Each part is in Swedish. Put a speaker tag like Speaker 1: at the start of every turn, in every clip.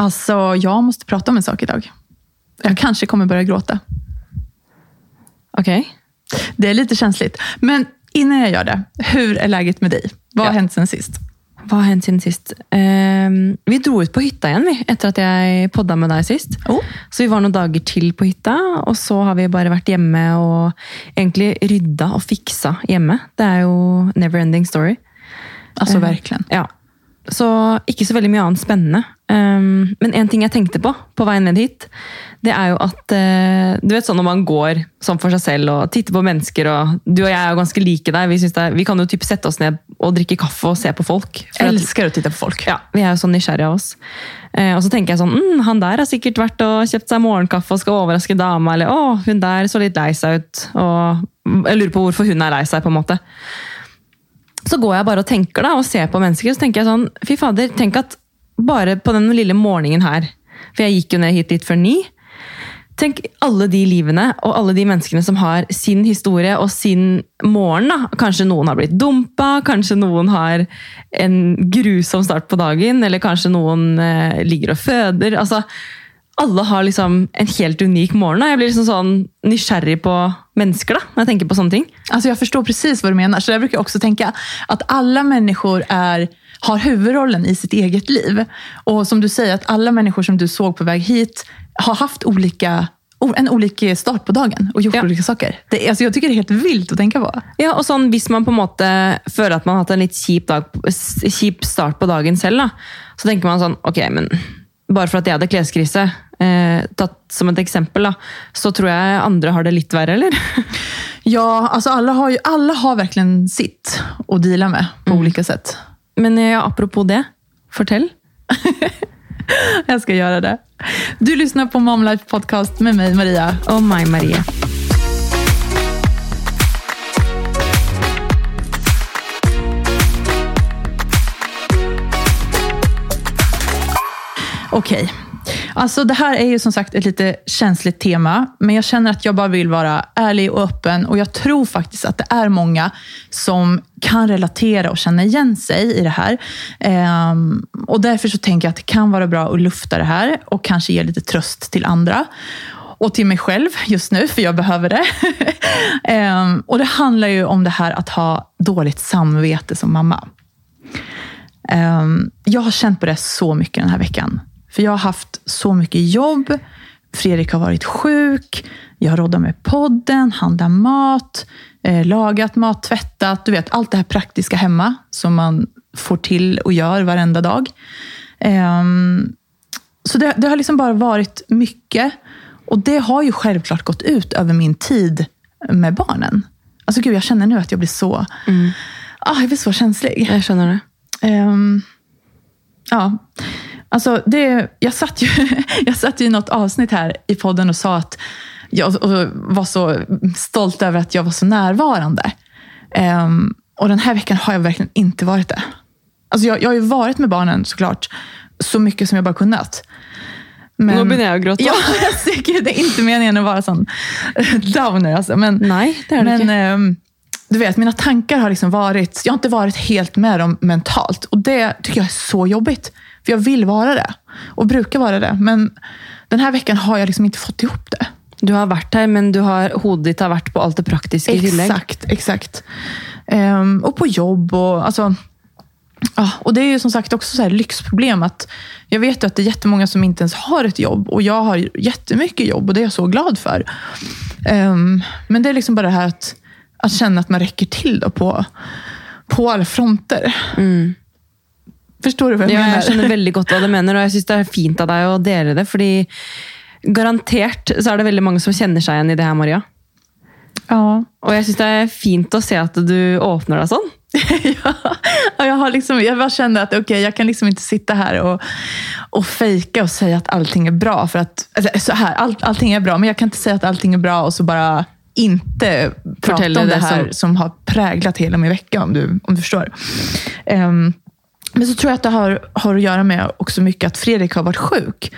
Speaker 1: Alltså, jag måste prata om en sak idag. Jag kanske kommer börja gråta.
Speaker 2: Okej.
Speaker 1: Det är lite känsligt. Men innan jag gör det, hur är läget med dig? Vad har
Speaker 2: Ja.
Speaker 1: hänt sen sist?
Speaker 2: Hva har hendt siden sist? Ehm, vi dro ut på hytta igjen, vi, etter at jeg podda med deg sist.
Speaker 1: Oh.
Speaker 2: Så vi var noen dager til på hytta, og så har vi bare vært hjemme og egentlig rydda og fiksa hjemme. Det er jo never ending story.
Speaker 1: Alltså
Speaker 2: Eh.
Speaker 1: verkligen.
Speaker 2: Ja. Så ikke så veldig mye annet spennende. Um, men en ting jeg tenkte på på vei ned hit, det er jo at eh, Du vet sånn når man går sånn for seg selv og titter på mennesker, og du og jeg er jo ganske like der. Vi, synes det vi kan jo typ sette oss ned og drikke kaffe og se på folk. At-
Speaker 1: Älskar att titta på folk.
Speaker 2: ja, Vi er jo sånn nysgjerrige av oss. Eh, og så tenker jeg sånn mm, Han der har sikkert vært og kjøpt seg morgenkaffe og skal overraske dama. Eller å, hun der så litt lei seg ut. Og jeg lurer på hvorfor hun er lei seg. på en måte. Så går jeg bare og tenker da, og ser på mennesker, så tenker jeg sånn Fy fader, tenk at bare på den lille morgenen her For jeg gikk jo ned hit litt før ni. Tenk alle de livene og alle de menneskene som har sin historie og sin morgen. da. Kanskje noen har blitt dumpa, kanskje noen har en grusom start på dagen, eller kanskje noen eh, ligger og føder. altså alle har liksom en helt unik morgen. da. Jeg blir liksom sånn nysgjerrig på mennesker da, når jeg tenker på ting.
Speaker 1: Alltså jag förstår precis vad du menar. Så jag brukar också tänka att alla människor är, har huvudrollen i sitt eget liv. Och som du säger, att alla människor som du såg på väg hit har haft olika, en olika start på dagen och gjort
Speaker 2: Ja.
Speaker 1: olika saker. Det, alltså jag tycker det är helt vilt att tänka på.
Speaker 2: Ja, og sånn, Hvis man på måte føler at man har hatt en litt kjip, dag, kjip start på dagen selv, da, så tenker man sånn Ok, men bare for at jeg hadde kleskrise, eh, tatt som et eksempel, da, så tror jeg andre har det litt verre, eller?
Speaker 1: Ja, alltså alla har, ju, alla har verkligen sitt att deala med på olika sätt.
Speaker 2: Men ja, apropos det, fortell.
Speaker 1: Jag ska göra det. Du lyssnar på Mom Life Podcast med mig, Maria.
Speaker 2: Og meg, Marie.
Speaker 1: Okej. Alltså det här är ju som sagt ett lite känsligt tema, men jag känner att jag bara vill vara ärlig och öppen och jag tror faktiskt att det är många som kan relatera och känna igen sig i det här. Ehm, och därför så tänker jag att det kan vara bra att lufta det här och kanske ge lite tröst till andra. Och till mig själv just nu, för jag behöver det. Ehm, och det handlar ju om det här att ha dåligt samvete som mamma. Ehm, jag har känt på det så mycket den här veckan. För jag har haft så mycket jobb. Fredrik har varit sjuk. Jag har roddat med podden, handlat mat, eh, lagat mat, tvättat. Du vet, allt det här praktiska hemma som man får till och gör varenda dag. Ehm, så det, det har liksom bara varit mycket. Och det har ju självklart gått ut över min tid med barnen. Alltså gud, jag känner nu att jag blir så, ah, jag blir så känslig.
Speaker 2: Jeg skjønner det.
Speaker 1: Ehm, ja, alltså det, jag, satt ju, jag satt ju i något avsnitt här i podden och sa att jag och var så stolt över att jag var så närvarande. Ehm, och den här veckan har jag verkligen inte varit det. Alltså jag, jag har ju varit med barnen såklart, så mycket som jag bara kunnat. Men,
Speaker 2: Nå begynner jeg å gråte.
Speaker 1: Ja, jag det är inte meningen att vara sån downer. Alltså. Men,
Speaker 2: Nei, det er det
Speaker 1: men ehm, du vet, mina tankar har liksom varit, jag har inte varit helt med dem mentalt. Och det tycker jag är så jobbigt. För jag vill vara det. Och brukar vara det. Men den här veckan har jag liksom inte fått ihop det.
Speaker 2: Du har vært her, men du har, hodet har vært på alt det praktiske i tillegg.
Speaker 1: Exakt, exakt. Ehm, och på jobb och alltså... Ja, och det är ju som sagt också så här lyxproblem. att Jag vet ju att det är jättemånga som inte ens har ett jobb. Och jag har jättemycket jobb och det är jag så glad för. Ehm, men det är liksom bara det här att, att känna att man räcker till då på, på alla fronter. Förstår du vad jag
Speaker 2: Ja,
Speaker 1: menar?
Speaker 2: jeg skjønner veldig godt hva du mener, og jeg syns det er fint av deg å dele det. fordi garantert så er det veldig mange som kjenner seg igjen i det her, Maria.
Speaker 1: Ja.
Speaker 2: Og jeg syns det er fint å se at du åpner deg sånn.
Speaker 1: ja, och jag, har liksom, jag bara kände att okej, jag kan liksom inte sitta här och, och fejka och säga att allting är bra. För att, alltså, så här, all, allting är bra, men jag kan inte säga att allting är bra och så bara inte prata om det här
Speaker 2: som-
Speaker 1: som... har präglat hela min vecka, om du, om du förstår. Ehm, men så tror jag att det har, har att göra med också mycket att Fredrik har varit sjuk.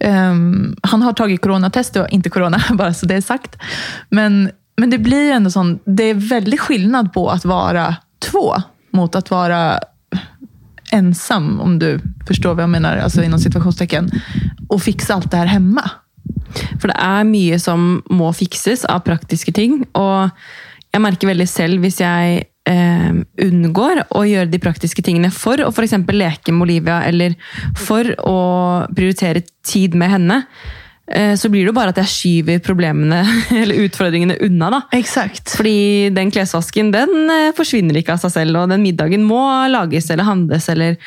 Speaker 1: Um, han har tagit coronatest och inte corona, bara så det är sagt. Men, men det blir ändå sån, det är väldigt skillnad på att vara två mot att vara ensam, om du förstår vad jag menar, alltså inom situationstecken, och fixa allt det här hemma.
Speaker 2: För det är mycket som må fixas av praktiska ting. Och jag märker väldigt själv, om jag eh, unngår å gjøre de praktiske tingene for å f.eks. leke med Olivia, eller for å prioritere tid med henne, eh, så blir det jo bare at jeg skyver problemene eller utfordringene unna. da.
Speaker 1: Exakt.
Speaker 2: Fordi den klesvasken den eh, forsvinner ikke av seg selv, og den middagen må lages eller handles. eller...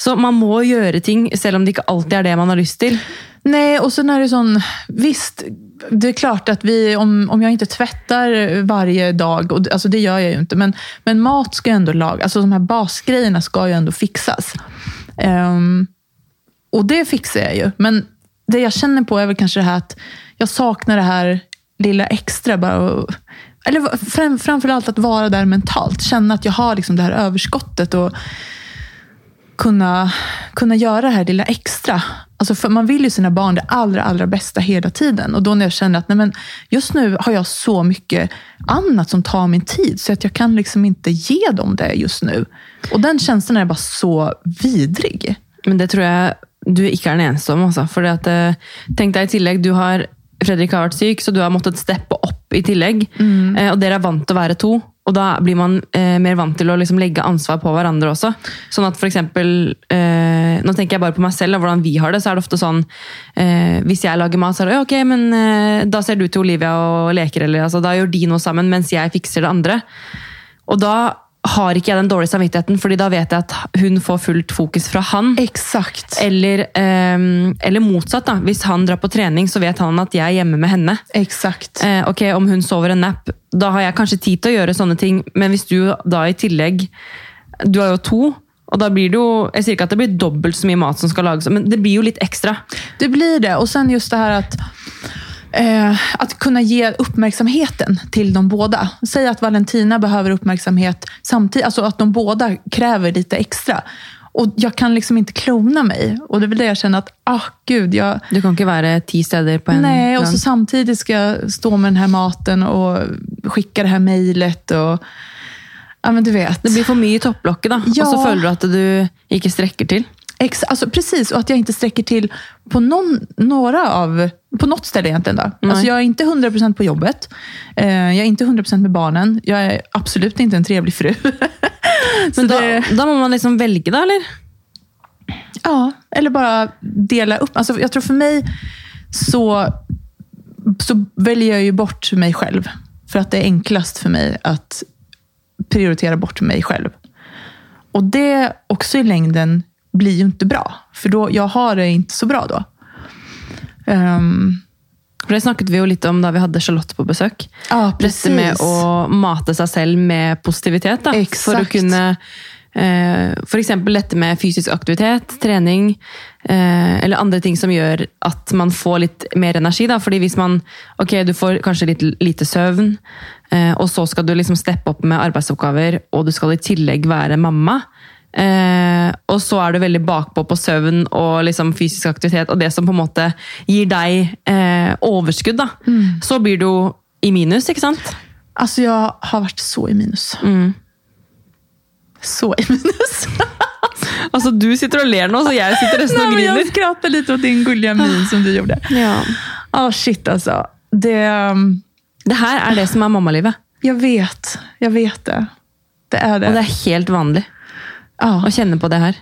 Speaker 2: Så man må gjøre ting, selv om det ikke alltid er det man har lyst til.
Speaker 1: Nej, och sen är det sån, visst, det är klart att vi, om, om jag inte tvättar varje dag, och, alltså det gör jag ju inte, men, men mat ska ju ändå lagas, alltså de här basgrejerna ska ju ändå fixas. Um, och det fixar jag ju, men det jag känner på är väl kanske det här att jag saknar det här lilla extra. Bara, och- eller fram, framförallt att vara där mentalt, känna att jag har liksom det här överskottet. och kunna, kunna göra det här lilla extra. Alltså för man vill ju sina barn det allra, allra bästa hela tiden. Och då när jag känner att nej men, just nu har jag så mycket annat som tar min tid, så att jag kan liksom inte ge dem det just nu. Och den känslan är bara så vidrig.
Speaker 2: Men det tror jeg du er den eneste om. Altså. Fordi at, eh, tenk deg i tillegg, du har, Fredrik har vært syk, så du har måttet steppe opp i tillegg. Eh, og dere er vant til å være to. Och då blir man eh, mer van till att liksom, lägga ansvar på varandra också. Så att för exempel, eh, nu tänker jag bara på mig själv och hur vi har det. så är det ofte sånn, eh, Hvis jeg mat, så är det «Ja, men eh, då ser du till Olivia och leker. eller alltså, då gör de något samman medan jag fixar det andra. Och då har ikke jeg den dårlige samvittigheten, fordi da vet jeg at hun får fullt fokus fra han.
Speaker 1: Exakt.
Speaker 2: Eller, ehm, eller motsatt. da. Hvis han drar på trening, så vet han at jeg er hjemme med henne.
Speaker 1: Exakt.
Speaker 2: Eh, ok, Om hun sover en nap, da har jeg kanskje tid til å gjøre sånne ting. Men hvis du da i tillegg Du har jo to. Og da blir det jo, Jeg sier ikke at det blir dobbelt så mye mat som skal lages, men det blir jo litt ekstra.
Speaker 1: Det blir det. Och sen just det här att, eh, att kunna ge uppmärksamheten till de båda. Säg att Valentina behöver uppmärksamhet samtidigt, alltså att de båda kräver lite extra. Och jag kan liksom inte klona mig. Och det är väl det jag känner att, ah gud, jag,
Speaker 2: Du kan ikke være ti steder på en
Speaker 1: nej, och så samtidigt ska jag stå med den här maten och skicka det här mejlet och, ja men du vet.
Speaker 2: Det blir for mye i topplokket, da.
Speaker 1: Ja.
Speaker 2: og så føler du at du ikke strekker til.
Speaker 1: Ex, alltså precis, och att jag inte sträcker till på någon, några av, på något ställe egentligen. Då.
Speaker 2: Nej.
Speaker 1: Alltså jag är inte 100% på jobbet. Eh, jag är inte 100% med barnen. Jag är absolut inte en trevlig fru.
Speaker 2: Men da,
Speaker 1: det,
Speaker 2: da må man liksom velge, da, eller?
Speaker 1: ja, eller bara dela upp. Alltså jag tror för mig så, så väljer jag ju bort mig själv. För att det är enklast för mig att prioritera bort mig själv. Och det också i längden blir ju inte bra. För då, jag har det inte så bra då. Ehm,
Speaker 2: For Det snakket vi jo litt om da vi hadde Charlotte på besøk.
Speaker 1: ja,
Speaker 2: Dette med å mate seg selv med positivitet. Da,
Speaker 1: Exakt.
Speaker 2: for å kunne eh, F.eks. dette med fysisk aktivitet, trening, eh, eller andre ting som gjør at man får litt mer energi. Da. Fordi hvis man ok, du får kanskje litt lite søvn, eh, og så skal du liksom steppe opp med arbeidsoppgaver, og du skal i tillegg være mamma. Eh, og så er du veldig bakpå på søvn og liksom fysisk aktivitet, og det som på en måte gir deg eh, overskudd, da. Så blir du i minus, ikke sant?
Speaker 1: Alltså jag har varit så i minus.
Speaker 2: Mm.
Speaker 1: Så i minus.
Speaker 2: Altså, du sitter og ler nå, så jeg sitter
Speaker 1: Nej,
Speaker 2: og
Speaker 1: men jag
Speaker 2: griner.
Speaker 1: skrattar lite åt din gulliga min som du gjorde.
Speaker 2: Ja.
Speaker 1: Ja, shit alltså. Det, um,
Speaker 2: Det her er det som er mammalivet.
Speaker 1: jag vet. Jag vet det. Det är det.
Speaker 2: Og det er helt vanlig
Speaker 1: ja.
Speaker 2: å kjenne på det her.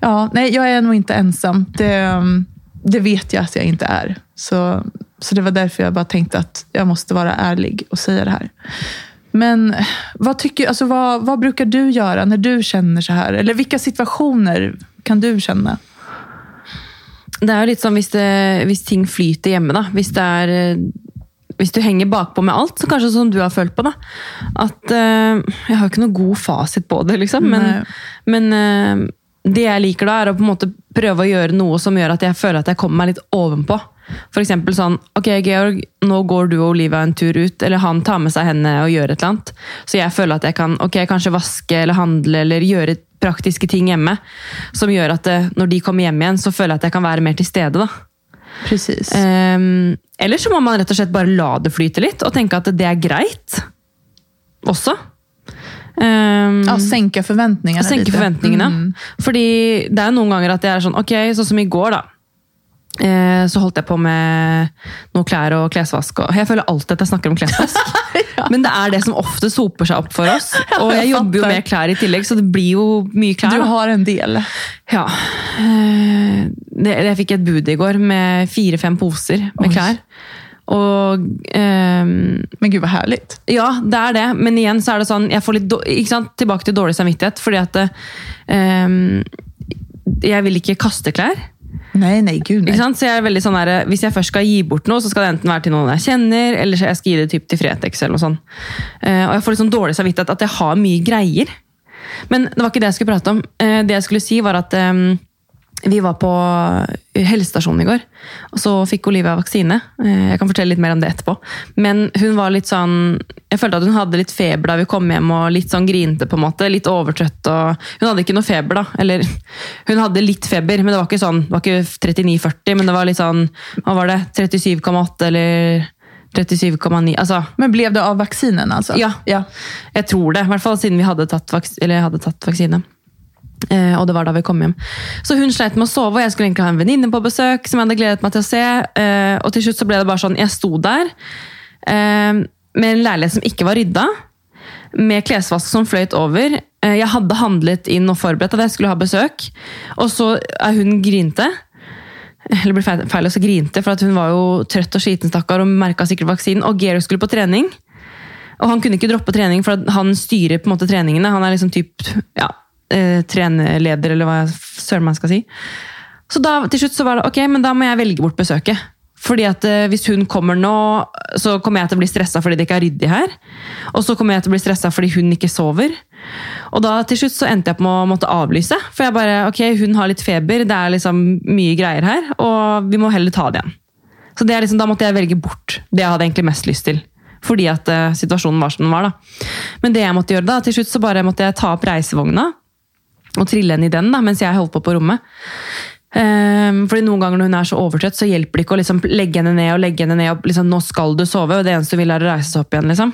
Speaker 1: Ja, nej, jag är nog inte ensam. Det, um, det vet jag att jag inte är. Så, så det var därför jag bara tänkte att jag måste vara ärlig och säga det här. Men vad, tycker, alltså, vad, vad brukar du göra när du känner så här? Eller vilka situationer kan du känna?
Speaker 2: Det litt sånn hvis, det, hvis ting flyter da. Hvis, det er, eh, hvis du henger bakpå med alt, så kanskje som du har følt på, da. At eh, Jeg har jo ikke noe god fasit på det, liksom. Men, men eh, det jeg liker da, er å på en måte prøve å gjøre noe som gjør at jeg føler at jeg kommer meg litt ovenpå. For eksempel sånn Ok, Georg, nå går du og Olivia en tur ut, eller han tar med seg henne og gjør et eller annet. Så jeg føler at jeg kan ok, kanskje vaske eller handle eller gjøre praktiske ting hjemme. Som gjør at eh, når de kommer hjem igjen, så føler jeg at jeg kan være mer til stede. da.
Speaker 1: Precis.
Speaker 2: Um, eller så må man rett og slett bare la det flyte litt, og tenke at det er greit også. Um,
Speaker 1: Ja, sänka förväntningarna lite.
Speaker 2: forventningene.
Speaker 1: Mm.
Speaker 2: Fordi det er noen ganger at jeg er sånn Ok, sånn som i går, da. Eh, så holdt jeg på med noe klær og klesvask. Jeg føler alltid at jeg snakker om klesvask. Men det er det som ofte soper seg opp for oss. Og jeg jobber jo med klær i tillegg, så det blir jo mye klær.
Speaker 1: Du har en del.
Speaker 2: Ja. Eh, jeg fikk et bud i går med fire-fem poser med
Speaker 1: Oi.
Speaker 2: klær. Og ehm,
Speaker 1: Men gud vad härligt.
Speaker 2: ja, det er det, men igjen så er det sånn jeg får litt? Tilbake til dårlig samvittighet. Fordi at ehm, jeg vil ikke kaste klær.
Speaker 1: Nej, nej, gud nej.
Speaker 2: Ikke sant? Så jeg er veldig sånn der, Hvis jeg først skal gi bort noe, så skal det enten være til noen jeg kjenner, eller så jeg skal gi det typ til Fretex. eller noe sånt. Eh, og jeg får litt sånn dårlig samvittighet at jeg har mye greier. Men det var ikke det jeg skulle prate om. Eh, det jeg skulle si var at um, vi var på helsestasjonen i går, og så fikk Olivia vaksine. Eh, Jeg kan fortelle litt mer om det etterpå. Men hun var litt sånn Jeg følte at hun hadde litt feber da vi kom hjem, og litt sånn grinte, på en måte. Litt overtrøtt. og Hun hadde ikke noe feber, da. Eller hun hadde litt feber, men det var ikke sånn, det var ikke 39-40, men det var litt sånn Hva var det? 37,8 eller 37,9? Altså,
Speaker 1: Men blev det av vaccinen alltså?
Speaker 2: Ja.
Speaker 1: ja.
Speaker 2: jeg tror det. I hvert fall siden vi hadde tatt, vaks hadde tatt vaksine. Eh, det var då vi kom hem. Så hon slet med att sova och jag skulle egentligen ha en väninna på besök som jag hade glädjat mig till att se. Eh, till slut så blev det bara så jag stod där eh, med en lägenhet som inte var rydda. Med klädsvask som flöt över. Eh, hade handlat in och förberett att jag skulle ha besök. Och så är hon grinte. Eller det fel feil, så grinte, för att hon var ju trött och skiten stackar och märkte säkert vaccin. Och Gero skulle på träning. Och han kunde inte droppa trening, för att han styrer på måte träningarna. Han är liksom typ, ja, eh, trenerleder, eller hva søren man skal si. Så da, til slutt så var det ok, men da må jeg velge bort besøket. Fordi at eh, Hvis hun kommer nå, så kommer jeg til å bli stressa fordi det ikke er ryddig her. Og så kommer jeg til å bli stressa fordi hun ikke sover. Og da til slutt så endte jeg på med å måtte avlyse. For jeg bare, ok, hun har litt feber, det er liksom mye greier her, og vi må heller ta det igjen. Så det er liksom, Da måtte jeg velge bort det jeg hadde egentlig mest lyst til. Fordi at eh, situasjonen var som den var. da. Men det jeg måtte gjøre da, til slutt så bare måtte jeg ta opp reisevogna og trille henne i den da, mens jeg holdt på på rommet. Um, fordi Noen ganger når hun er så overtrøtt, så hjelper det ikke å liksom legge henne ned og legge henne ned. og liksom, nå skal du sove, og det eneste hun vil er å reise seg opp igjen. liksom.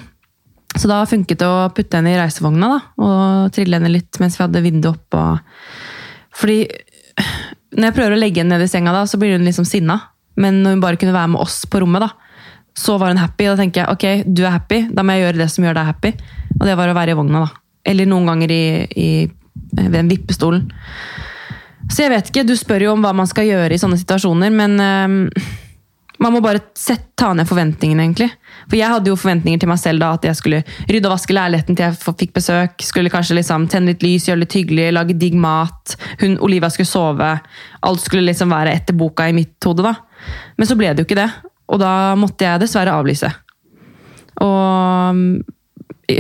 Speaker 2: Så da funket det å putte henne i reisevogna da, og trille henne litt mens vi hadde vinduet oppe. og- Fordi når jeg prøver å legge henne ned i senga, da, så blir hun liksom sinna. Men når hun bare kunne være med oss på rommet, da, så var hun happy. Da tenker jeg ok, du er happy, da må jeg gjøre det som gjør deg happy. Og det var å være i vogna. da. Eller noen ganger i, i, Eh, ved en vippestol. Så jeg vet ikke, Du spør jo om hva man skal gjøre i sånne situasjoner, men ehm, man må bare ta ned forventningene, egentlig. For jeg hadde jo forventninger til meg selv da, at jeg skulle rydde og vaske leiligheten til jeg fikk besøk. Skulle kanskje liksom tenne litt lys, gjøre det litt hyggelig, lage digg mat. Hun, Olivia skulle sove. Alt skulle liksom være etter boka i mitt hode. da. Men så ble det jo ikke det. Og da måtte jeg dessverre avlyse. Og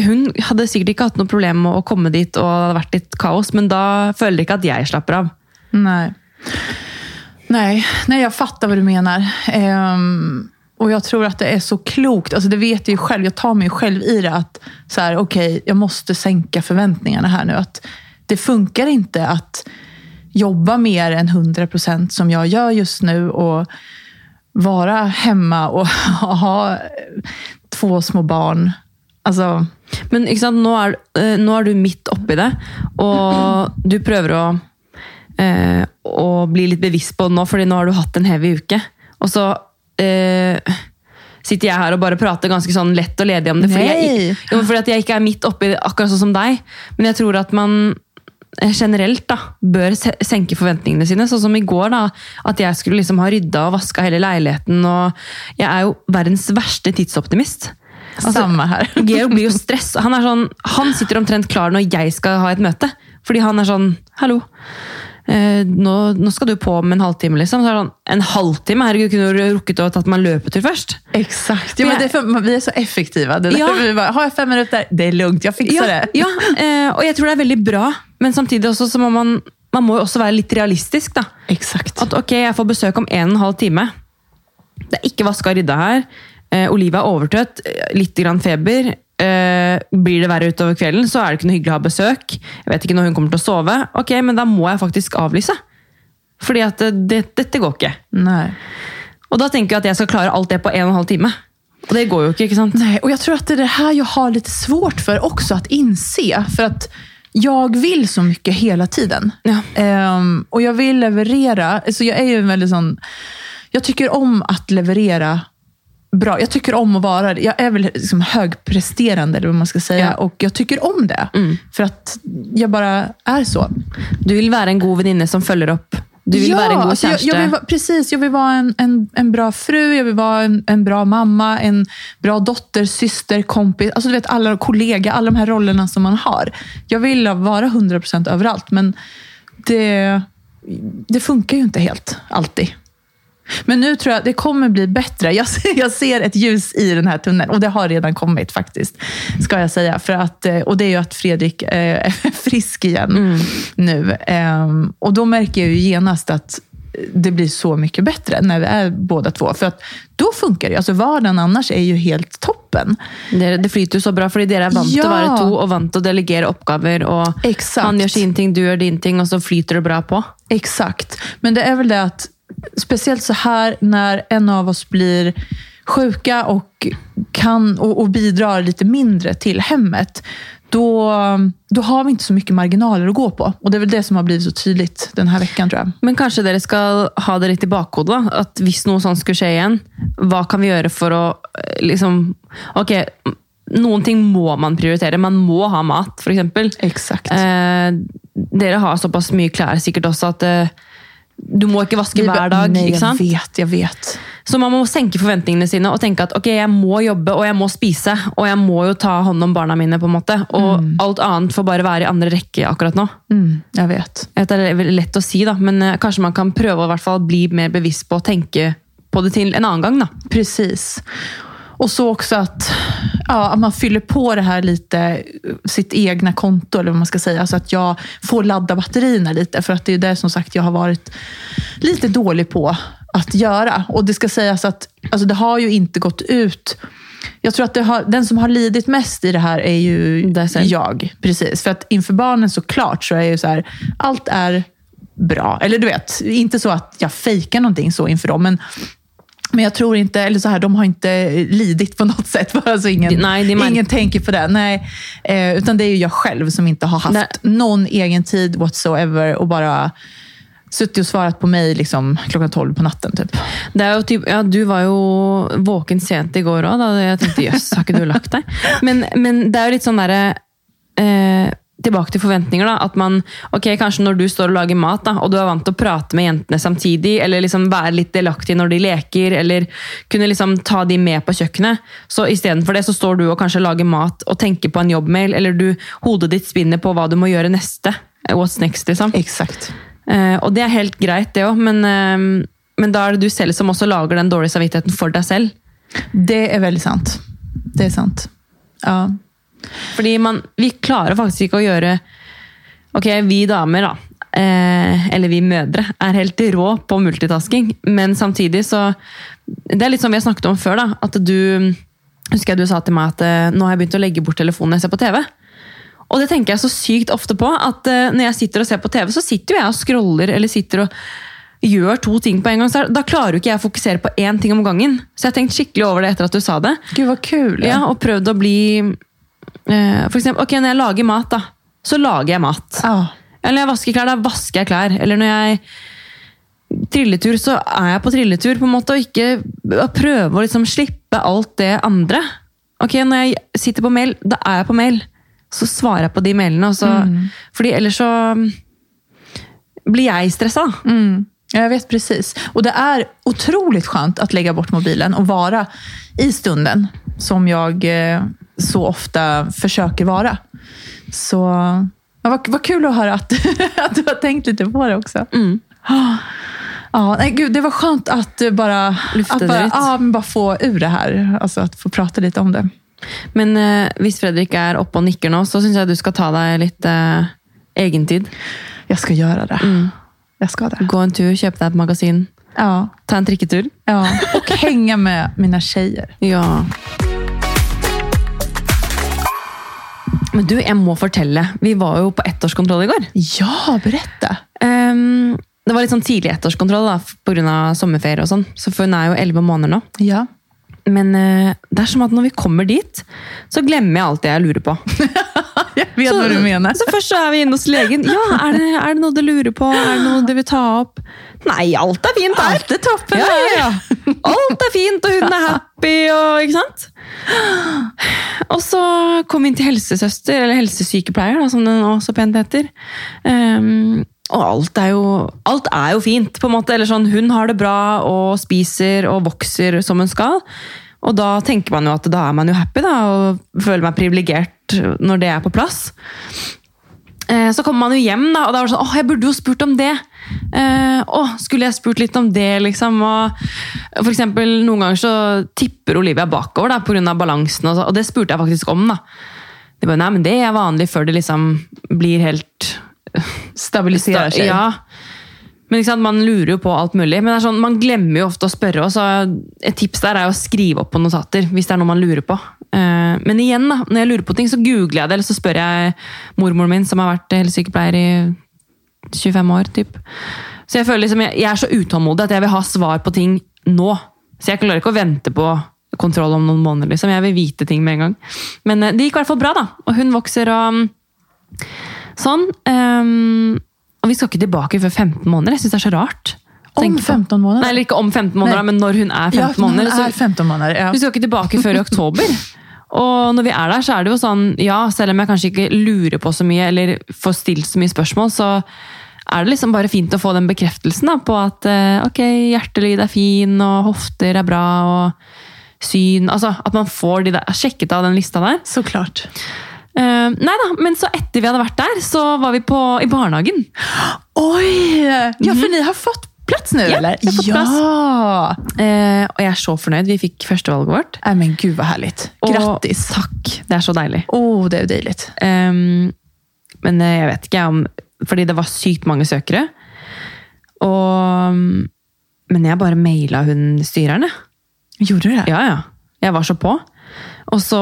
Speaker 2: hun hadde sikkert ikke hatt noe problem med å komme dit, og det hadde vært litt kaos, men da føler jeg ikke at jeg slapper av.
Speaker 1: Nej. Nej, nej, jag fattar vad du menar. Um, ehm, och jag tror att det är så klokt. Alltså det vet jag ju själv. Jag tar mig själv i det. att så här, Okej, jag måste sänka förväntningarna här nu. Att det funkar inte att jobba mer än 100% som jag gör just nu. Och vara hemma och ha två små barn. Alltså,
Speaker 2: Men ikke sant, nå er, eh, nå er du midt oppi det, og du prøver å, eh, bli litt bevisst på det nå, fordi nå har du hatt en heavy uke. Og så eh, sitter jeg her og bare prater ganske sånn lett og ledig om det, fordi, jeg, jo, fordi at jeg ikke er midt oppi det akkurat sånn som deg. Men jeg tror at man eh, generelt da, bør se- senke forventningene sine. Sånn som i går, da, at jeg skulle liksom ha rydda og vaska hele leiligheten. og Jeg er jo verdens verste tidsoptimist. Altså,
Speaker 1: samma här.
Speaker 2: Georg blir jo stress. Han, sånn, han sitter omtrent klar når jeg skal ha et møte. Fordi han er sånn Hallo, eh, nå, nå skal du på om en halvtime, liksom. Så er det sånn, en halvtime? Herregud, kunne du rukket å tatt meg en løpetur først?
Speaker 1: Exakt. Ja, men det är för, vi är så effektiva. Det är
Speaker 2: Ja.
Speaker 1: vi bara, har jag fem minuter? Det är lugnt, jag fixar
Speaker 2: Ja,
Speaker 1: det.
Speaker 2: ja eh, og jeg tror det er veldig bra, men samtidig også så må man man må jo også være litt realistisk. da.
Speaker 1: Exakt.
Speaker 2: At ok, jeg får besøk om en og en halv time. Det er ikke vaska og rydda her. Eh, Olivia er overtrøtt, eh, litt grann feber. Eh, blir det verre utover kvelden, så er det ikke noe hyggelig å ha besøk. Jeg vet ikke når hun kommer til å sove. Ok, men da må jeg faktisk avlyse. Fordi at eh, det, dette går ikke.
Speaker 1: Nej.
Speaker 2: Og da tenker jeg at jeg skal klare alt det på en og en halv time. Och det går ju inte, sant?
Speaker 1: Nej, och jag tror att det är det här jag har lite svårt för också att inse. För att jag vill så mycket hela tiden.
Speaker 2: Ja.
Speaker 1: Ehm, och jag vill leverera. Alltså jag är ju en väldigt sån... Jag tycker om att leverera bra. Jag tycker om att vara Jag är väl liksom högpresterande, eller vad man ska säga.
Speaker 2: Ja.
Speaker 1: Och jag tycker om det.
Speaker 2: Mm.
Speaker 1: För att jag bara är så.
Speaker 2: Du vill vara en god väninna som följer upp. Du vill vara en god
Speaker 1: alltså jag, jag vill, Precis, jag vill vara en, en, en bra fru, jag vill vara en, en bra mamma, en bra dotter, syster, kompis. Alltså du vet, alla kollega, alla de här rollerna som man har. Jag vill vara 100% överallt, men det, det funkar ju inte helt alltid. Men nu tror jag det kommer bli bättre. Jag ser, jag ser ett ljus i den här tunneln och det har redan kommit faktiskt. Ska jag säga. För att, eh, och det är ju att Fredrik eh, är frisk igen nu. Ehm, Och då märker jag ju genast att det blir så mycket bättre när vi är båda två. För att då funkar det. Alltså vardagen annars är ju helt toppen.
Speaker 2: Det, det flyter så bra, fordi dere er vant
Speaker 1: Ja.
Speaker 2: å være to og vant til å delegere oppgaver. og
Speaker 1: Exakt.
Speaker 2: Han gjør sin ting, du gjør din ting, og så flyter det bra på.
Speaker 1: Exakt. Men det är väl det att, speciellt så här när en av oss blir sjuka och, kan, och, och bidrar lite mindre till hemmet, då, då har vi inte så mycket marginaler att gå på. Och det är väl det som har blivit så tydligt den här veckan tror jag.
Speaker 2: Men kanskje dere skal ha det litt i bakhodet. da, At hvis noe sånt skulle skje igjen, hva kan vi for å eh, liksom Ok, noen ting må man prioritere. Man må ha mat, f.eks.
Speaker 1: Exakt.
Speaker 2: Eh, har såpass mye klær sikkert også at eh, du må ikke vaske hver dag.
Speaker 1: Nej,
Speaker 2: ikke sant?
Speaker 1: jag vet, jag vet.
Speaker 2: Så man må senke forventningene sine og tenke at ok, jeg må jobbe og jeg må spise. Og jeg må jo ta hånd om barna mine. på en måte. Og alt annet får bare være i andre rekke akkurat nå.
Speaker 1: Mm.
Speaker 2: Jeg vet Det er lett å si, da, men eh, kanskje man kan prøve å i hvert fall bli mer bevisst på å tenke på det til en annen gang. da.
Speaker 1: Precis. Och så också att, ja, att man fyller på det här lite, sitt egna konto, eller vad man ska säga. Så att jag får ladda batterierna lite. För att det är det som sagt jag har varit lite dålig på att göra. Och det ska sägas att alltså det har ju inte gått ut. Jag tror att har, den som har lidit mest i det här är ju jag. Precis. För att inför barnen såklart så är ju så här, allt är bra. Eller du vet, inte så att jag fejkar någonting så inför dem. Men men jag tror inte, eller så här, de har inte lidit på något sätt. Alltså ingen,
Speaker 2: Nej, är
Speaker 1: ingen tänker på det. Nej, eh, utan det är ju jag själv som inte har haft
Speaker 2: Nej.
Speaker 1: någon egen tid whatsoever och bara suttit och svarat på mig liksom, klockan 12 på natten. Typ.
Speaker 2: Det jo typ, ja, Du var jo våken sent i går òg. Jeg tenkte jøss, har ikke du lagt deg? Men, men det er jo litt sånn derre eh, Tilbake til forventninger. da, at man, ok, Kanskje når du står og lager mat, da, og du vant til å prate med jentene samtidig, eller liksom være litt delaktig når de leker, eller kunne liksom ta de med på kjøkkenet, så istedenfor det så står du og kanskje lager mat og tenker på en jobbmail, eller du, hodet ditt spinner på hva du må gjøre neste. What's next, liksom.
Speaker 1: Exakt.
Speaker 2: Eh, og det er helt greit, det òg, men, eh, men da er det du selv som også lager den dårlige samvittigheten for deg selv.
Speaker 1: Det är väldigt sant. Det är sant. Ja.
Speaker 2: Fordi man, vi klarer faktisk ikke å gjøre Ok, vi damer, da, eh, eller vi mødre, er helt rå på multitasking, men samtidig så Det er litt som vi har snakket om før, da. At du Husker jeg du sa til meg at eh, nå har jeg begynt å legge bort telefonen når jeg ser på TV. Og det tenker jeg så sykt ofte på, at eh, når jeg sitter og ser på TV, så sitter jo jeg og scroller eller sitter og gjør to ting på en gang. Da klarer jo ikke jeg å fokusere på én ting om gangen. Så jeg har tenkt skikkelig over det etter at du sa det.
Speaker 1: Gud vad kul.
Speaker 2: Ja, og prøvd å bli eh, For eksempel, ok, når jeg lager mat, da, så lager jeg mat.
Speaker 1: Ja.
Speaker 2: Eller når jeg vasker klær, da vasker jeg klær. Eller når jeg trilletur, så er jeg på trilletur, på en måte, og ikke prøve å liksom slippe alt det andre. Ok, Når jeg sitter på mail, da er jeg på mail. Så svarer jeg på de mailene. Og så, Fordi ellers så blir jeg stressa. da.
Speaker 1: Mm. Ja, Jag vet precis. Och det är otroligt skönt att lägga bort mobilen och vara i stunden, som jag eh, så ofta försöker vara. Så ja, vad, vad kul att höra att, att du har tänkt lite på det också.
Speaker 2: Mm.
Speaker 1: Ja, nej, gud, det var skönt att bara,
Speaker 2: Lyfta
Speaker 1: att bara, ja, bara få ur det här. Alltså att få prata lite om det.
Speaker 2: Men eh, hvis Fredrik er oppe og nikker nå, så syns jeg du skal ta deg litt eh, egentid.
Speaker 1: Jag ska göra det.
Speaker 2: Mm.
Speaker 1: Jag ska det.
Speaker 2: Gå en tur, kjøpe deg et magasin,
Speaker 1: Ja,
Speaker 2: ta en trikketur.
Speaker 1: ja. Och hänga med mina tjejer.
Speaker 2: Ja. Men du, jeg må fortelle. Vi var jo på ettårskontroll i går.
Speaker 1: Ja, berätta.
Speaker 2: Ehm, det var litt sånn tidlig ettårskontroll da, pga. sommerferie og sånn. Så for hun er jo elleve måneder nå.
Speaker 1: Ja.
Speaker 2: Men eh, det er som at når vi kommer dit, så glemmer jeg alt det jeg lurer på.
Speaker 1: Jag vet
Speaker 2: så,
Speaker 1: vad du menar.
Speaker 2: Så først så er vi inne hos legen. Ja, er det, er det noe du lurer på? Er det noe du vil ta opp? Nei, alt er fint. Alt.
Speaker 1: Allt är toppen.
Speaker 2: Ja, ja, ja. Alt er fint, og hun er happy, og ikke sant? Og så kom vi inn til helsesøster, eller helsesykepleier, da, som det nå så pent heter. Ehm, og alt er, jo, alt er jo fint, på en måte. Eller sånn, hun har det bra og spiser og vokser som hun skal. Og da tenker man jo at da er man jo happy, da, og føler meg privilegert når det er på plass. Eh, Så kommer man jo hjem, da, og da var det sånn åh, jeg burde jo spurt om det. Eh, åh, skulle jeg spurt litt om det, liksom? Og for eksempel, noen ganger så tipper Olivia bakover da, på av balansen, og, så, og det spurte jeg faktisk om. da. De bare, nei, men det er vanlig før det liksom blir helt
Speaker 1: Stabiliserar sig.
Speaker 2: ja. Men sant, Man lurer jo på alt mulig. Men det sånn, man glemmer jo ofte å spørre. Og så et tips der er å skrive opp på notater hvis det er noe man lurer på. Eh, Men igjen, da, når jeg lurer på ting, så googler jeg det, eller så spør jeg mormoren min, som har vært helsesykepleier i 25 år. Typ. Så jeg føler liksom, jeg, er så utålmodig at jeg vil ha svar på ting nå. Så jeg klarer ikke å vente på kontroll om noen måneder. liksom. Jeg vil vite ting med en gang. Men eh, det gikk i hvert fall bra, da. Og hun vokser og sånn. ehm, og vi skal ikke tilbake før 15 måneder. Jeg syns det er så rart.
Speaker 1: Om
Speaker 2: tenke på.
Speaker 1: 15 månader?
Speaker 2: Nei, eller ikke om 15 måneder,
Speaker 1: Nei.
Speaker 2: men når hun er 15
Speaker 1: Ja,
Speaker 2: måneder. Så
Speaker 1: är 15 månader. Ja.
Speaker 2: vi skal ikke tilbake før i oktober. Og når vi er der, så er det jo sånn, ja, selv om jeg kanskje ikke lurer på så mye, eller får stilt så mye spørsmål, så er det liksom bare fint å få den bekreftelsen da, på at eh, ok, hjertelyd er fin, og hofter er bra, og syn Altså at man får de der, sjekket av den lista der.
Speaker 1: Såklart.
Speaker 2: Eh, nei da, men så etter vi hadde vært der, så var vi på, i barnehagen.
Speaker 1: Oj! Ja, för ni har fått plats nu
Speaker 2: Ja,
Speaker 1: eller?
Speaker 2: fått
Speaker 1: ja!
Speaker 2: Eh, og jeg er så fornøyd. Vi fikk førstevalget vårt.
Speaker 1: Nej, men gud vad härligt. Grattis!
Speaker 2: Takk. Det er så deilig.
Speaker 1: Åh, oh, det är dejligt.
Speaker 2: Ehm, men eh, jeg vet ikke om Fordi det var sykt mange søkere. Og Men jeg bare maila hun styreren, jeg.
Speaker 1: Gjorde du det?
Speaker 2: Ja, ja. Jeg var så på. Og så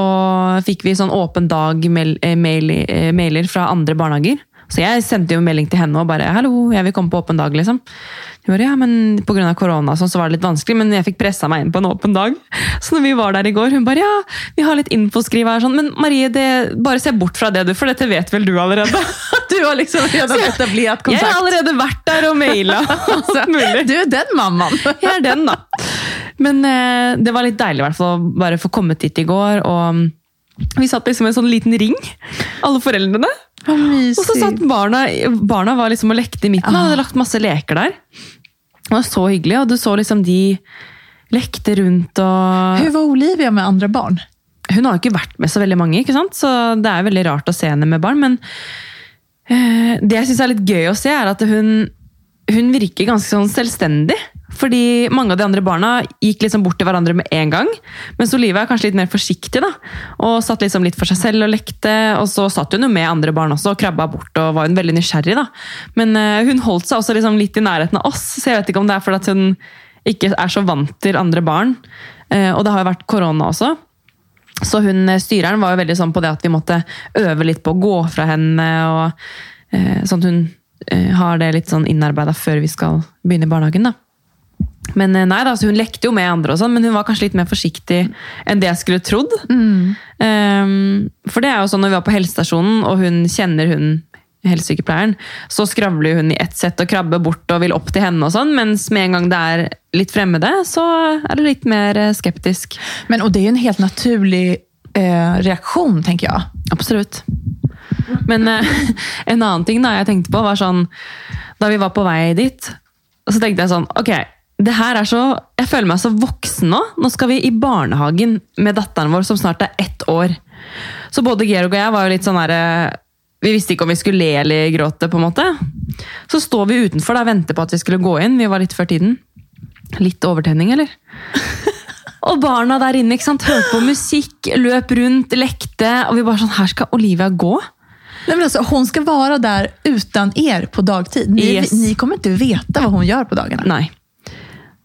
Speaker 2: fikk vi sånn åpen dag mail, eh, eh, fra andre barnehager. Så jeg sendte jo melding til henne og bare 'hallo, jeg vil komme på åpen dag'. liksom. Hun bare, ja, men Pga. korona sånn, så var det litt vanskelig, men jeg fikk pressa meg inn på en åpen dag. Så når vi var der i går, hun bare 'ja, vi har litt infoskriv her'. Sånn, men Marie, det, bare se bort fra det, du, for dette vet vel du allerede?
Speaker 1: Du har liksom redan etablerat
Speaker 2: Jeg har
Speaker 1: kontakt.
Speaker 2: allerede vært der og maila.
Speaker 1: Du är den mamman.
Speaker 2: Jeg er den, da. Men eh, det var litt deilig i hvert fall å bare få kommet dit i går. Og mm, vi satt liksom i en sånn liten ring, alle foreldrene. Og så satt barna Barna var liksom og lekte i midten. og hadde lagt masse leker der. Det var så hyggelig, og du så liksom de lekte rundt og
Speaker 1: Hur var Olivia med andra barn?
Speaker 2: Hun har ikke vært med så veldig mange, ikke sant? så det er veldig rart å se henne med barn. Men eh, det jeg syns er litt gøy å se, er at hun, hun virker ganske sånn selvstendig. Fordi mange av de andre barna gikk liksom bort til hverandre med en gang. Mens Olivia er kanskje litt mer forsiktig da, og satt liksom litt for seg selv og lekte. Og så satt hun jo med andre barn også og krabba bort og var hun veldig nysgjerrig. da. Men eh, hun holdt seg også liksom litt i nærheten av oss, så jeg vet ikke om det er fordi at hun ikke er så vant til andre barn. Eh, og det har jo vært korona også. Så hun, eh, styreren var jo veldig sånn på det at vi måtte øve litt på å gå fra henne. og eh, Sånn at hun eh, har det litt sånn innarbeida før vi skal begynne i barnehagen. da. Men eh, nei da, så Hun lekte jo med andre, og sånn, men hun var kanskje litt mer forsiktig enn det jeg skulle trodd. Ehm, for det er jo sånn når vi var på helsestasjonen, og hun kjenner hun helsesykepleieren, så skravler hun i ett sett og krabber bort og vil opp til henne, og sånn, mens med en gang det er litt fremmede, så er det litt mer eh, skeptisk.
Speaker 1: Men, och det är ju en helt naturlig eh, reaktion, tänker jag.
Speaker 2: Absolutt. Men eh, en annen ting da jeg tenkte på, var sånn Da vi var på vei dit, så tenkte jeg sånn Ok, det her er så Jeg føler meg så voksen nå. Nå skal vi i barnehagen med datteren vår, som snart er ett år. Så både Georg og jeg var jo litt sånn derre Vi visste ikke om vi skulle le eller gråte, på en måte. Så står vi utenfor da, og venter på at vi skulle gå inn. Vi var litt før tiden. Litt overtenning, eller? Og barna der inne ikke sant? hørte på musikk, løp rundt, lekte. Og vi bare sånn Her skal Olivia gå?
Speaker 1: Nej, men alltså, hon ska vara där utan er på dagtid. Ni,
Speaker 2: Yes.
Speaker 1: ni kommer inte veta vad hon gör på dagarna.
Speaker 2: Nei.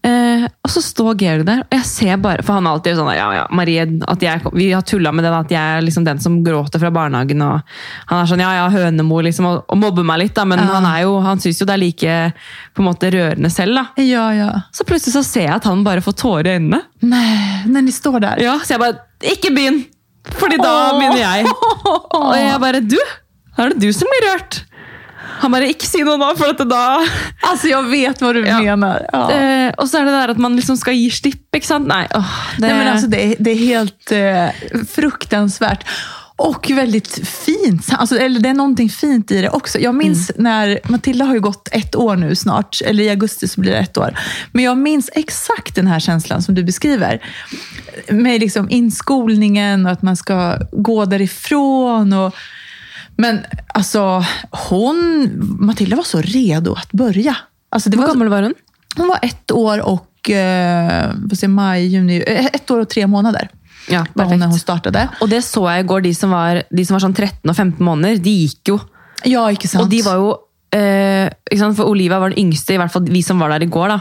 Speaker 2: Eh, og så står Georg der, og jeg ser bare For han er alltid sånn ja, ja, Marie, at jeg, Vi har tulla med det, at jeg er liksom den som gråter fra barnehagen. og Han er sånn ja, ja, hønemor, liksom, og mobber meg litt, da, men
Speaker 1: Ja.
Speaker 2: han er jo, han syns jo det er like på måte rørende selv. da.
Speaker 1: Ja, ja.
Speaker 2: Så plutselig så ser jeg at han bare får tårer i øynene.
Speaker 1: Nej, när ni står där.
Speaker 2: Ja, Så jeg bare Ikke begynn! Fordi da
Speaker 1: Åh.
Speaker 2: begynner jeg. Og jeg bare Du! Er det du som blir rørt. Han bare Ikke si noe nå, for at da
Speaker 1: Alltså jag vet vad du
Speaker 2: Ja.
Speaker 1: menar. Ja.
Speaker 2: eh, Og så er det der at man liksom skal gi slipp, ikke sant? Nei, åh, det,
Speaker 1: Nej, men alltså det, är- det är helt eh, fruktansvärt. Och väldigt fint. Alltså, eller det är någonting fint i det också. Jag minns när, Matilda har ju gått ett år nu snart, eller i augusti så blir det ett år. Men jag minns exakt den här känslan som du beskriver. Med liksom inskolningen och att man ska gå därifrån. Och, men alltså, hon, Matilda var så redo att börja. Alltså, det
Speaker 2: Hvor
Speaker 1: var,
Speaker 2: gammel var hun?
Speaker 1: hon var ett år och eh, säger, maj, juni, eh, ett år och tre månader
Speaker 2: Ja,
Speaker 1: hon när hon
Speaker 2: perfekt.
Speaker 1: startade.
Speaker 2: Og det så jeg i går. De som var, de som var sånn 13 og 15 måneder, de gikk jo.
Speaker 1: Ja, ikke sant?
Speaker 2: Og de var jo eh? For Olivia var den yngste, i hvert fall vi som var der i går.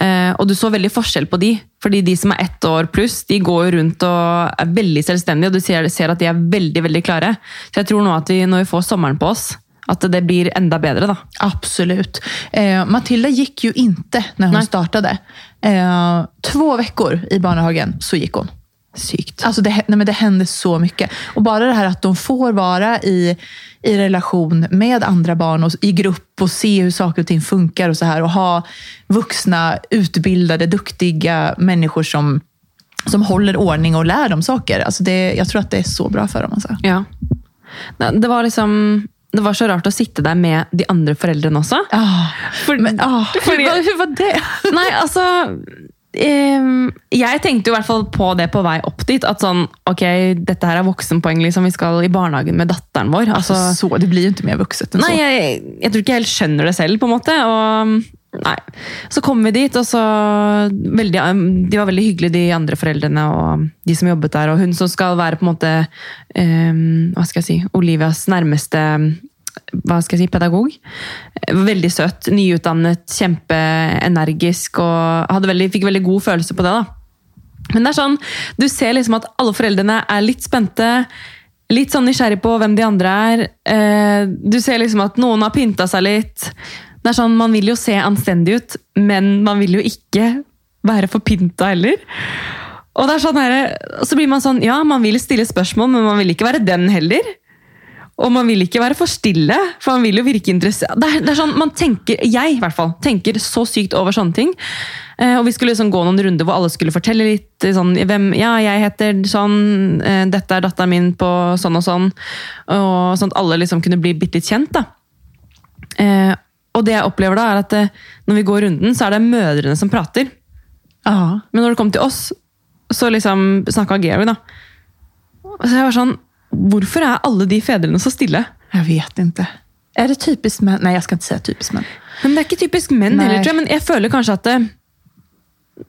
Speaker 2: Eh, og du så veldig forskjell på de. Fordi de som er ett år pluss, de går rundt og er veldig selvstendige, og du ser, ser at de er veldig veldig klare. Så jeg tror nå at vi, når vi får sommeren på oss, at det blir enda bedre. da.
Speaker 1: Absolut. Eh, Matilda gick ju inte när hon
Speaker 2: Nej.
Speaker 1: startade. Eh, två veckor i barnhagen så gick hon.
Speaker 2: Sykt.
Speaker 1: Alltså det, nej men det hände så mycket. Och bara det här att de får vara i, i relation med andra barn och i grupp och se hur saker och ting funkar och så här. Och ha vuxna, utbildade, duktiga människor som, som håller ordning och lär dem saker. Alltså det, jag tror att det är så bra för dem. Alltså.
Speaker 2: Ja. Det var liksom det var så rart å sitte der med de andre foreldrene også.
Speaker 1: Ah, men, ah,
Speaker 2: fordi-
Speaker 1: hur, var, hur var det?
Speaker 2: Nei, altså ehm, Jeg tenkte jo i hvert fall på det på vei opp dit. At sånn, ok, dette her er voksenpoeng. liksom, Vi skal i barnehagen med datteren vår.
Speaker 1: Alltså,
Speaker 2: Altså,
Speaker 1: så, det blir ju inte mer vuxet än
Speaker 2: nei,
Speaker 1: så.
Speaker 2: jeg, jeg tror ikke jeg helt skjønner det selv, på en måte. og Nei. Så kom vi dit, og så veldig, De var veldig hyggelige, de andre foreldrene og de som jobbet der. Og hun som skal være på en måte ehm, Hva skal jeg si Olivias nærmeste hva skal jeg si, pedagog. Veldig søt, nyutdannet, kjempeenergisk og hadde veldig, fikk veldig god følelse på det. da. Men det er sånn, du ser liksom at alle foreldrene er litt spente. Litt sånn nysgjerrig på hvem de andre er. Eh, du ser liksom at noen har pynta seg litt. Det er sånn, Man vil jo se anstendig ut, men man vil jo ikke være for pynta heller. Og det er sånn her, så blir man sånn, ja, man vil stille spørsmål, men man vil ikke være den heller. Og man vil ikke være for stille, for man vil jo virke interessert. Det er, det er sånn, man tenker, Jeg i hvert fall, tenker så sykt over sånne ting. Eh, og Vi skulle liksom gå noen runder hvor alle skulle fortelle litt. Sånn, hvem, ja, jeg heter sånn, eh, dette er datteren min på sånn og sånn. Og sånn at alle liksom kunne bli bitte litt kjent. da. Eh, og det jeg opplever da, er at eh, når vi går runden, så er det mødrene som prater.
Speaker 1: Ja.
Speaker 2: Men når det kom til oss, så liksom snakka Georg, da. Så jeg var sånn Hvorfor er alle de fedrene så stille?
Speaker 1: Jag vet inte. Är det typiskt män? Nej, jag ska inte säga typiskt män.
Speaker 2: Men det er ikke typisk menn
Speaker 1: Nei.
Speaker 2: heller, tror jeg. Men jeg føler kanskje at det,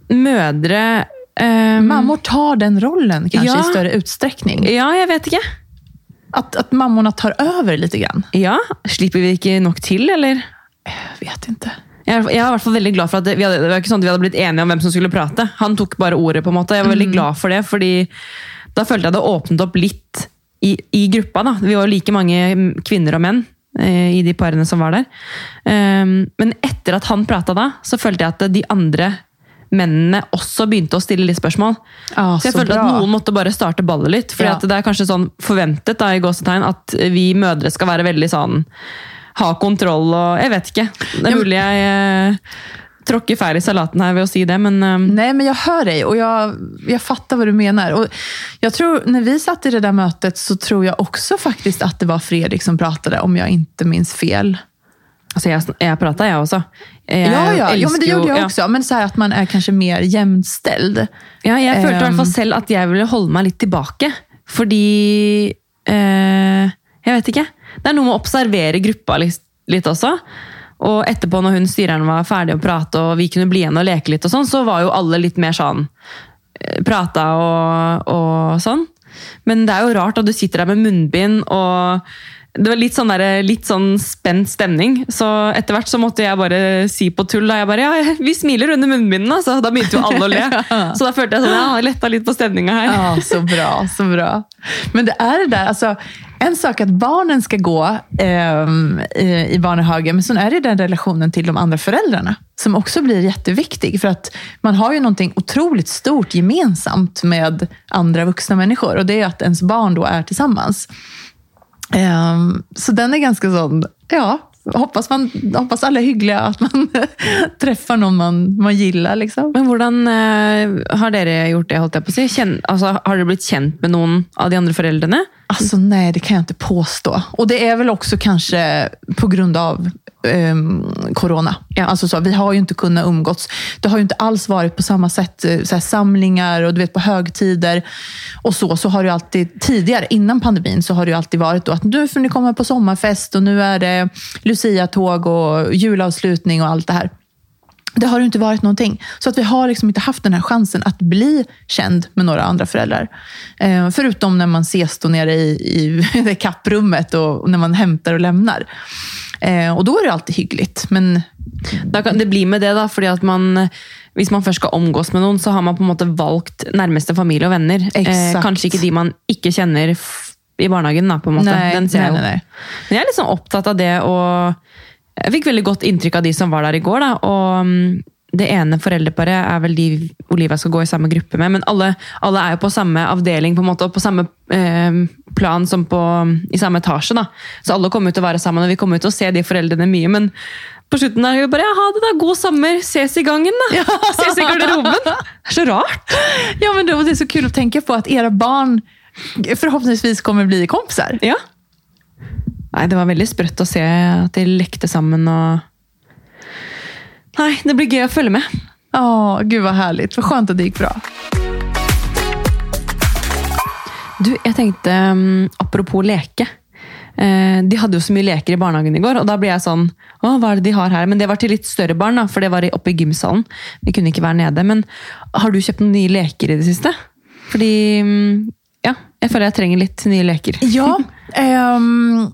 Speaker 2: mødre eh,
Speaker 1: Mammor tar den rollen kanske
Speaker 2: Ja.
Speaker 1: i större utsträckning.
Speaker 2: Ja, jeg vet ikke.
Speaker 1: Att, att mammorna tar över lite grann.
Speaker 2: Ja, Slipper vi ikke nok til, eller?
Speaker 1: Jag vet inte.
Speaker 2: Jeg er i hvert fall veldig glad for at det, vi hadde, det var ikke sånn at vi hadde blitt enige om hvem som skulle prate. Han tok bare ordet, på en måte. Jeg var veldig glad for det, fordi da følte jeg det åpnet opp litt i, i gruppa. da. Vi var like mange mm, kvinner og menn eh, i de parene som var der. Um, men etter at han prata da, så følte jeg at de andre mennene også begynte å stille litt spørsmål.
Speaker 1: Ja,
Speaker 2: så jeg
Speaker 1: så
Speaker 2: følte
Speaker 1: bra.
Speaker 2: at noen måtte bare starte ballet litt. fordi
Speaker 1: Ja.
Speaker 2: det er kanskje sånn forventet da, i gåsetegn at vi mødre skal være veldig sånn ha kontroll og Jeg vet ikke. Det er mulig jeg tråkker feil i salaten her ved å si det, men eh,
Speaker 1: Nej, men jag hör dig och jag, jag fattar vad du menar. Och jag tror, när vi satt i det där mötet så tror jag också faktiskt att det var Fredrik som pratade, om jag inte minns fel.
Speaker 2: altså jeg, jeg prata, jeg også. Jeg
Speaker 1: ja, ja, ja, men det gjorde jag
Speaker 2: ja.
Speaker 1: också. Men så här att man är kanske mer jämställd.
Speaker 2: Ja, jeg følte i hvert
Speaker 1: Um,
Speaker 2: fall selv at jeg ville holde meg litt tilbake. Fordi eh, Jeg vet ikke. Det er noe med å observere gruppa litt, Og etterpå, når hun styreren var ferdig å prate, og vi kunne bli igjen og leke litt, og sånn, så var jo alle litt mer sånn eh, Prata og, og sånn. Men det er jo rart at du sitter der med munnbind og det var litt sånn, der, litt sånn spent stemning. Så etter hvert så måtte jeg bare si på tull da jeg bare, ja, vi smiler under munnbindene. Så da begynte jo alle å le. Så da følte jeg sånn, ja, letta litt på stemninga her.
Speaker 1: Ja, så bra, så bra. Men det är det där, alltså, en sak att barnen ska gå eh, i, i barnehagen, men sen är det den relationen till de andra föräldrarna som också blir jätteviktig. För att man har ju någonting otroligt stort gemensamt med andra vuxna människor och det är att ens barn då är tillsammans. Eh, så den är ganska sån, ja, hoppas, man, hoppas alla är hyggliga, att man träffar någon man, man gillar. Liksom.
Speaker 2: Men hvordan eh, har dere gjort det? jeg på å si? Kjenn, altså, har dere blitt kjent med noen av de andre foreldrene?
Speaker 1: Alltså nej, det kan jag inte påstå. Och det är väl också kanske på grund av eh, corona.
Speaker 2: Ja.
Speaker 1: Alltså så, vi har ju inte kunnat umgås. Det har ju inte alls varit på samma sätt, eh, så här, samlingar och du vet på högtider. Och så, så har det alltid, tidigare, innan pandemin, så har det ju alltid varit då att nu får ni komma på sommarfest och nu är det Lucia-tåg och julavslutning och allt det här. Det har ju inte varit någonting. Så att vi har liksom inte haft den här chansen att bli känd med några andra föräldrar. Eh, förutom när man ses då nere i, i kapprummet och, och när man hämtar och lämnar. Eh, och då är det alltid hyggligt. Men
Speaker 2: Da kan det bli med det, da, fordi at man hvis man først skal omgås med noen, så har man på en måte valgt nærmeste familie og venner. Eh, kanskje ikke de man ikke kjenner f i barnehagen. Da, på en måte.
Speaker 1: nej,
Speaker 2: Den ser
Speaker 1: nej,
Speaker 2: jeg jo. Men jeg er sånn opptatt av det, og jeg fikk veldig godt inntrykk av de som var der i går. Da, og mm, det ene foreldreparet er vel de Olivia skal gå i samme gruppe med, men alle, alle er jo på samme avdeling på en måte, og på samme eh, plan som på, i samme etasje. Da. Så alle kommer ut til å være sammen, og vi kommer ut til å se de foreldrene mye. men på slutten er det jo bare ja, ha det da, god sommer, ses i gangen da. Ses i garderoben. Det er så rart.
Speaker 1: Ja, men det, det är så kul att tänka på att era barn förhoppningsvis kommer bli kompisar.
Speaker 2: Ja. Nei, det var veldig sprøtt å se at de lekte sammen og Nei, det blir gøy å følge med.
Speaker 1: Ja, gud vad härligt. Vad skönt att det gick bra.
Speaker 2: Du, jeg tenkte, um, apropos leke. Eh, de hadde jo så mye leker i barnehagen i går, og da ble jeg sånn Å, hva er det de har her? Men det var til litt større barn, da, for det var oppe i gymsalen. Vi kunne ikke være nede. Men har du kjøpt noen nye leker i det siste? Fordi mm, Ja, jeg føler jeg trenger litt nye leker.
Speaker 1: Ja, ehm,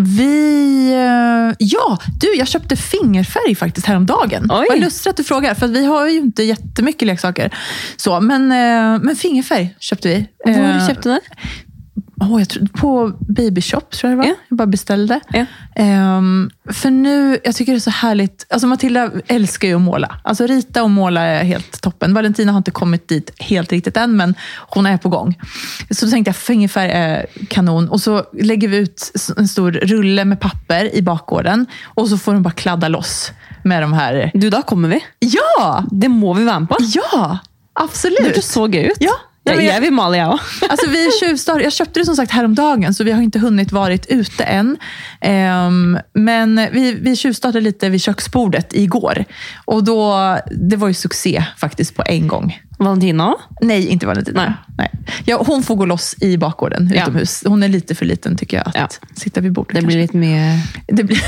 Speaker 1: vi... eh, Ja, du, jag köpte fingerfärg faktiskt häromdagen.
Speaker 2: Oj.
Speaker 1: Vad lustigt att du frågar, för vi har ju inte jättemycket leksaker. Så, men, eh, men fingerfärg köpte vi. Eh,
Speaker 2: kjøpte du det?
Speaker 1: Åh, jag tror, på Baby Shop tror jag det var.
Speaker 2: Ja.
Speaker 1: Jag bara beställde.
Speaker 2: Ja.
Speaker 1: Ehm, för nu, jag tycker det är så härligt. Alltså Matilda älskar ju att måla. Alltså rita och måla är helt toppen. Valentina har inte kommit dit helt riktigt än, men hon är på gång. Så då tänkte jag fingerfärg är kanon. Och så lägger vi ut en stor rulle med papper i bakgården. Och så får hon bara kladda loss med de här.
Speaker 2: Du, da kommer vi.
Speaker 1: Ja!
Speaker 2: Det må vi med på.
Speaker 1: Ja!
Speaker 2: Det
Speaker 1: Absolut.
Speaker 2: hørtes så gøy ut.
Speaker 1: Ja. Ja, jag-
Speaker 2: jeg vil male, jeg òg.
Speaker 1: Alltså vi tjuvstartade, jag köpte det som sagt häromdagen, så vi har inte hunnit varit ute än. Ehm, men vi, vi tjuvstartade lite vid köksbordet igår. Och då, det var ju succé faktiskt på en gång.
Speaker 2: Valentina?
Speaker 1: Nej, inte Valentina.
Speaker 2: Nej.
Speaker 1: Nej. Ja, hon får gå loss i bakgården
Speaker 2: Ja.
Speaker 1: utomhus. Hon är lite för liten tycker jag att
Speaker 2: Ja.
Speaker 1: sitta vid bordet.
Speaker 2: Det blir
Speaker 1: kanske.
Speaker 2: litt mye,
Speaker 1: det blir...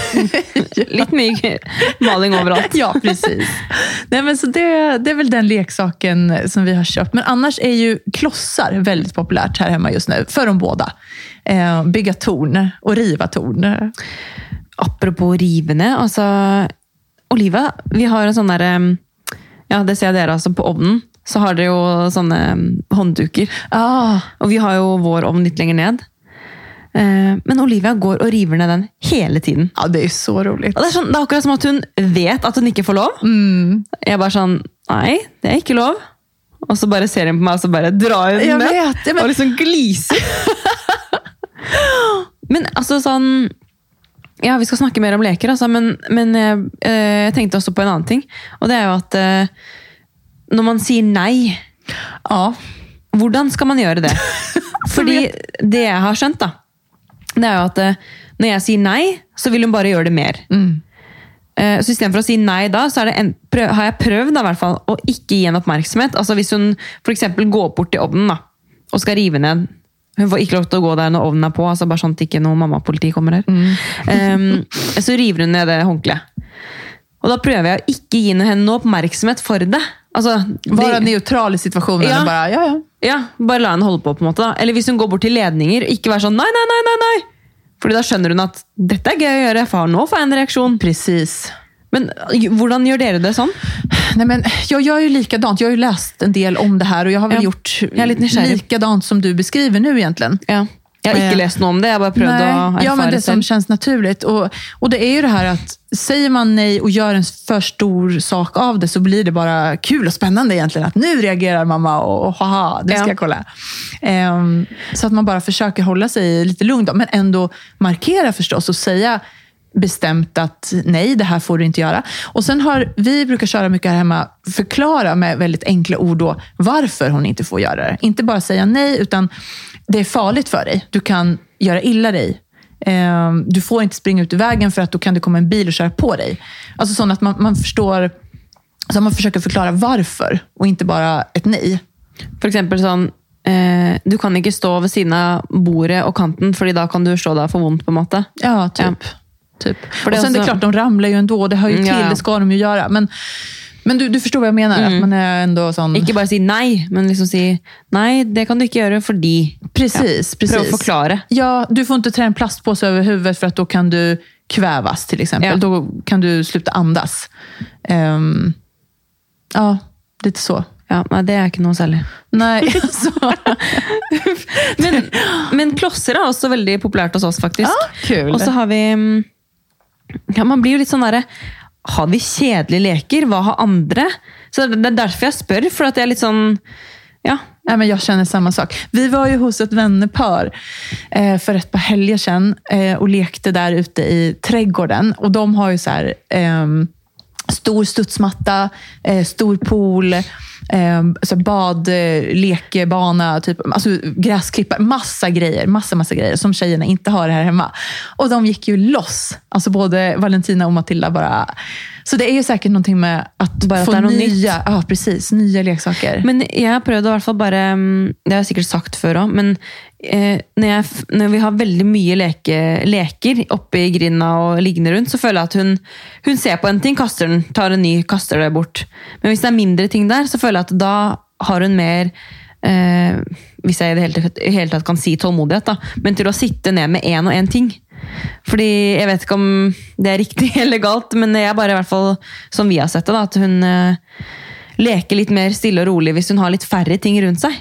Speaker 2: litt mye maling overalt.
Speaker 1: Ja, precis. Nej, men så det, det är väl den leksaken som vi har köpt. Men annars är ju klossar väldigt populärt här hemma just nu, för de båda. Eh, bygga torn och riva torn.
Speaker 2: Apropos rivende, altså Oliva, vi har en sånn derre Ja, det ser dere altså på ovnen. Så har dere jo sånne um, håndduker.
Speaker 1: Ah,
Speaker 2: Og vi har jo vår ovn litt lenger ned. Eh, Men Olivia går og river ned den hele tiden.
Speaker 1: ja, det är så roligt.
Speaker 2: Og det er, sånn, det er akkurat som at hun vet at hun ikke får lov.
Speaker 1: Mm.
Speaker 2: Jeg bare sånn Nei, det er ikke lov. Og så bare ser hun på meg, og så bare drar hun den
Speaker 1: vet, men-
Speaker 2: Og liksom gliser. men altså sånn Ja, vi skal snakke mer om leker, altså, men, men eh, jeg tenkte også på en annen ting. Og det er jo at eh, når man sier nei,
Speaker 1: Ja.
Speaker 2: hvordan skal man gjøre det? Fordi det jeg har skjønt, da, det er jo at eh, når jeg sier nei, så vil hun bare gjøre det mer.
Speaker 1: Mm.
Speaker 2: Eh, Så istedenfor å si nei da, så en, prøv, har jeg prøvd da, fall, å ikke gi en oppmerksomhet. Altså Hvis hun eksempel går bort til ovnen da, og skal rive ned Hun får ikke lov til å gå der når ovnen er på, altså bare sånn at ikke noe mammapoliti kommer her. Em, så river hun ned det håndkleet. Og da prøver jeg å ikke gi henne noe oppmerksomhet for det. Altså,
Speaker 1: Vara
Speaker 2: det-
Speaker 1: neutral i situationen
Speaker 2: Ja.
Speaker 1: bara, ja, ja.
Speaker 2: ja, bare la henne holde på, på en måte. da. Eller hvis hun går bort til ledninger, ikke være sånn nei, nei, nei, nei, nei! Fordi da skjønner hun at dette er gøy å gjøre, for nå får jeg en reaksjon.
Speaker 1: Precis.
Speaker 2: Men hvordan gjør dere det sånn?
Speaker 1: Nej, men jag gör ju likadant. Jag har ju läst en del om det här och jag har väl
Speaker 2: Ja.
Speaker 1: gjort
Speaker 2: Jag
Speaker 1: likadant som du beskriver nu egentligen.
Speaker 2: Ja. Jeg har ikke
Speaker 1: Eh,
Speaker 2: lest noe om det, bare prøvd å erfare
Speaker 1: ja, men det som
Speaker 2: selv.
Speaker 1: känns naturligt. Och, och det är ju det här att säger man nej och gör en för stor sak av det så blir det bara kul och spännande egentligen. Att nu reagerar mamma och, och haha, det ska
Speaker 2: Ja.
Speaker 1: jag kolla. Ehm, så att man bara försöker hålla sig lite lugn då, men ändå markera förstås och säga bestämt att nej, det här får du inte göra. Och sen har vi brukar köra mycket här hemma, förklara med väldigt enkla ord då, varför hon inte får göra det. Inte bara säga nej, utan det är farligt för dig. Du kan göra illa dig. Eh, Du får inte springa ut i vägen för att då kan det komma en bil och köra på dig. Alltså sånt att man, man förstår, så man försöker förklara varför och inte bara ett nej.
Speaker 2: For eksempel sånn, eh, du kan ikke stå ved siden av bordet og kanten, fordi da kan du slå deg for vondt. på måte.
Speaker 1: Ja, typ. typ.
Speaker 2: För det
Speaker 1: och sen
Speaker 2: är
Speaker 1: det är
Speaker 2: också-
Speaker 1: klart, de ramlar ju ändå. Det hör ju
Speaker 2: Mm,
Speaker 1: till,
Speaker 2: ja, ja.
Speaker 1: det ska de ju göra. Men, men du, du förstår vad jag menar? Att man är ändå sån...
Speaker 2: Ikke bare si nei, men liksom si nei, det kan du ikke gjøre fordi
Speaker 1: Precis,
Speaker 2: Prøv å
Speaker 1: precis.
Speaker 2: forklare.
Speaker 1: Ja, du får inte trä en plastpåse över huvudet för att då kan du kvävas till exempel.
Speaker 2: Ja.
Speaker 1: Då kan du sluta andas. Ehm, ja, lite så.
Speaker 2: Ja, Det er ikke noe særlig.
Speaker 1: Nej, alltså.
Speaker 2: Men, men klosser er også veldig populært hos oss, faktisk.
Speaker 1: Ja, kul.
Speaker 2: Og så har vi mm, ja, Man blir jo litt sånn derre har vi kjedelige leker? Hva har andre? Så Det är därför jag spør, for at jeg er litt sånn Ja.
Speaker 1: Nej, men jag känner samma sak. Vi var ju hos ett vännerpar eh, för ett par helger sedan eh, och lekte där ute i trädgården. Och de har ju så här, eh, stor studsmatta, eh, stor pool, eh, så bad, eh, lekbana, typ, alltså gräsklippar. Massa grejer, massa, massa grejer som tjejerna inte har här hemma. Och de gick ju loss. Alltså både Valentina och Matilda bara... Så det är ju säkert någonting med att
Speaker 2: Bara att
Speaker 1: få
Speaker 2: är något
Speaker 1: nya, ja, precis, nya leksaker.
Speaker 2: Men prøvd å i hvert fall bare mm, Det har jeg sikkert sagt òg, men eh, når, jeg, f- når vi har veldig mye leke, leker oppe i grinda og liggende rundt, så føler jeg at hun, hun ser på en ting, kaster den, tar en ny, kaster det bort. Men hvis det er mindre ting der, så føler jeg at da har hun mer eh, Hvis jeg i det hele hele tatt kan si tålmodighet, da, men til å sitte ned med én og én ting. Fordi Jeg vet ikke om det er riktig eller galt, men jeg bare i hvert fall som vi har sett det, da, at hun eh, leker litt mer stille og rolig hvis hun har litt færre ting rundt seg.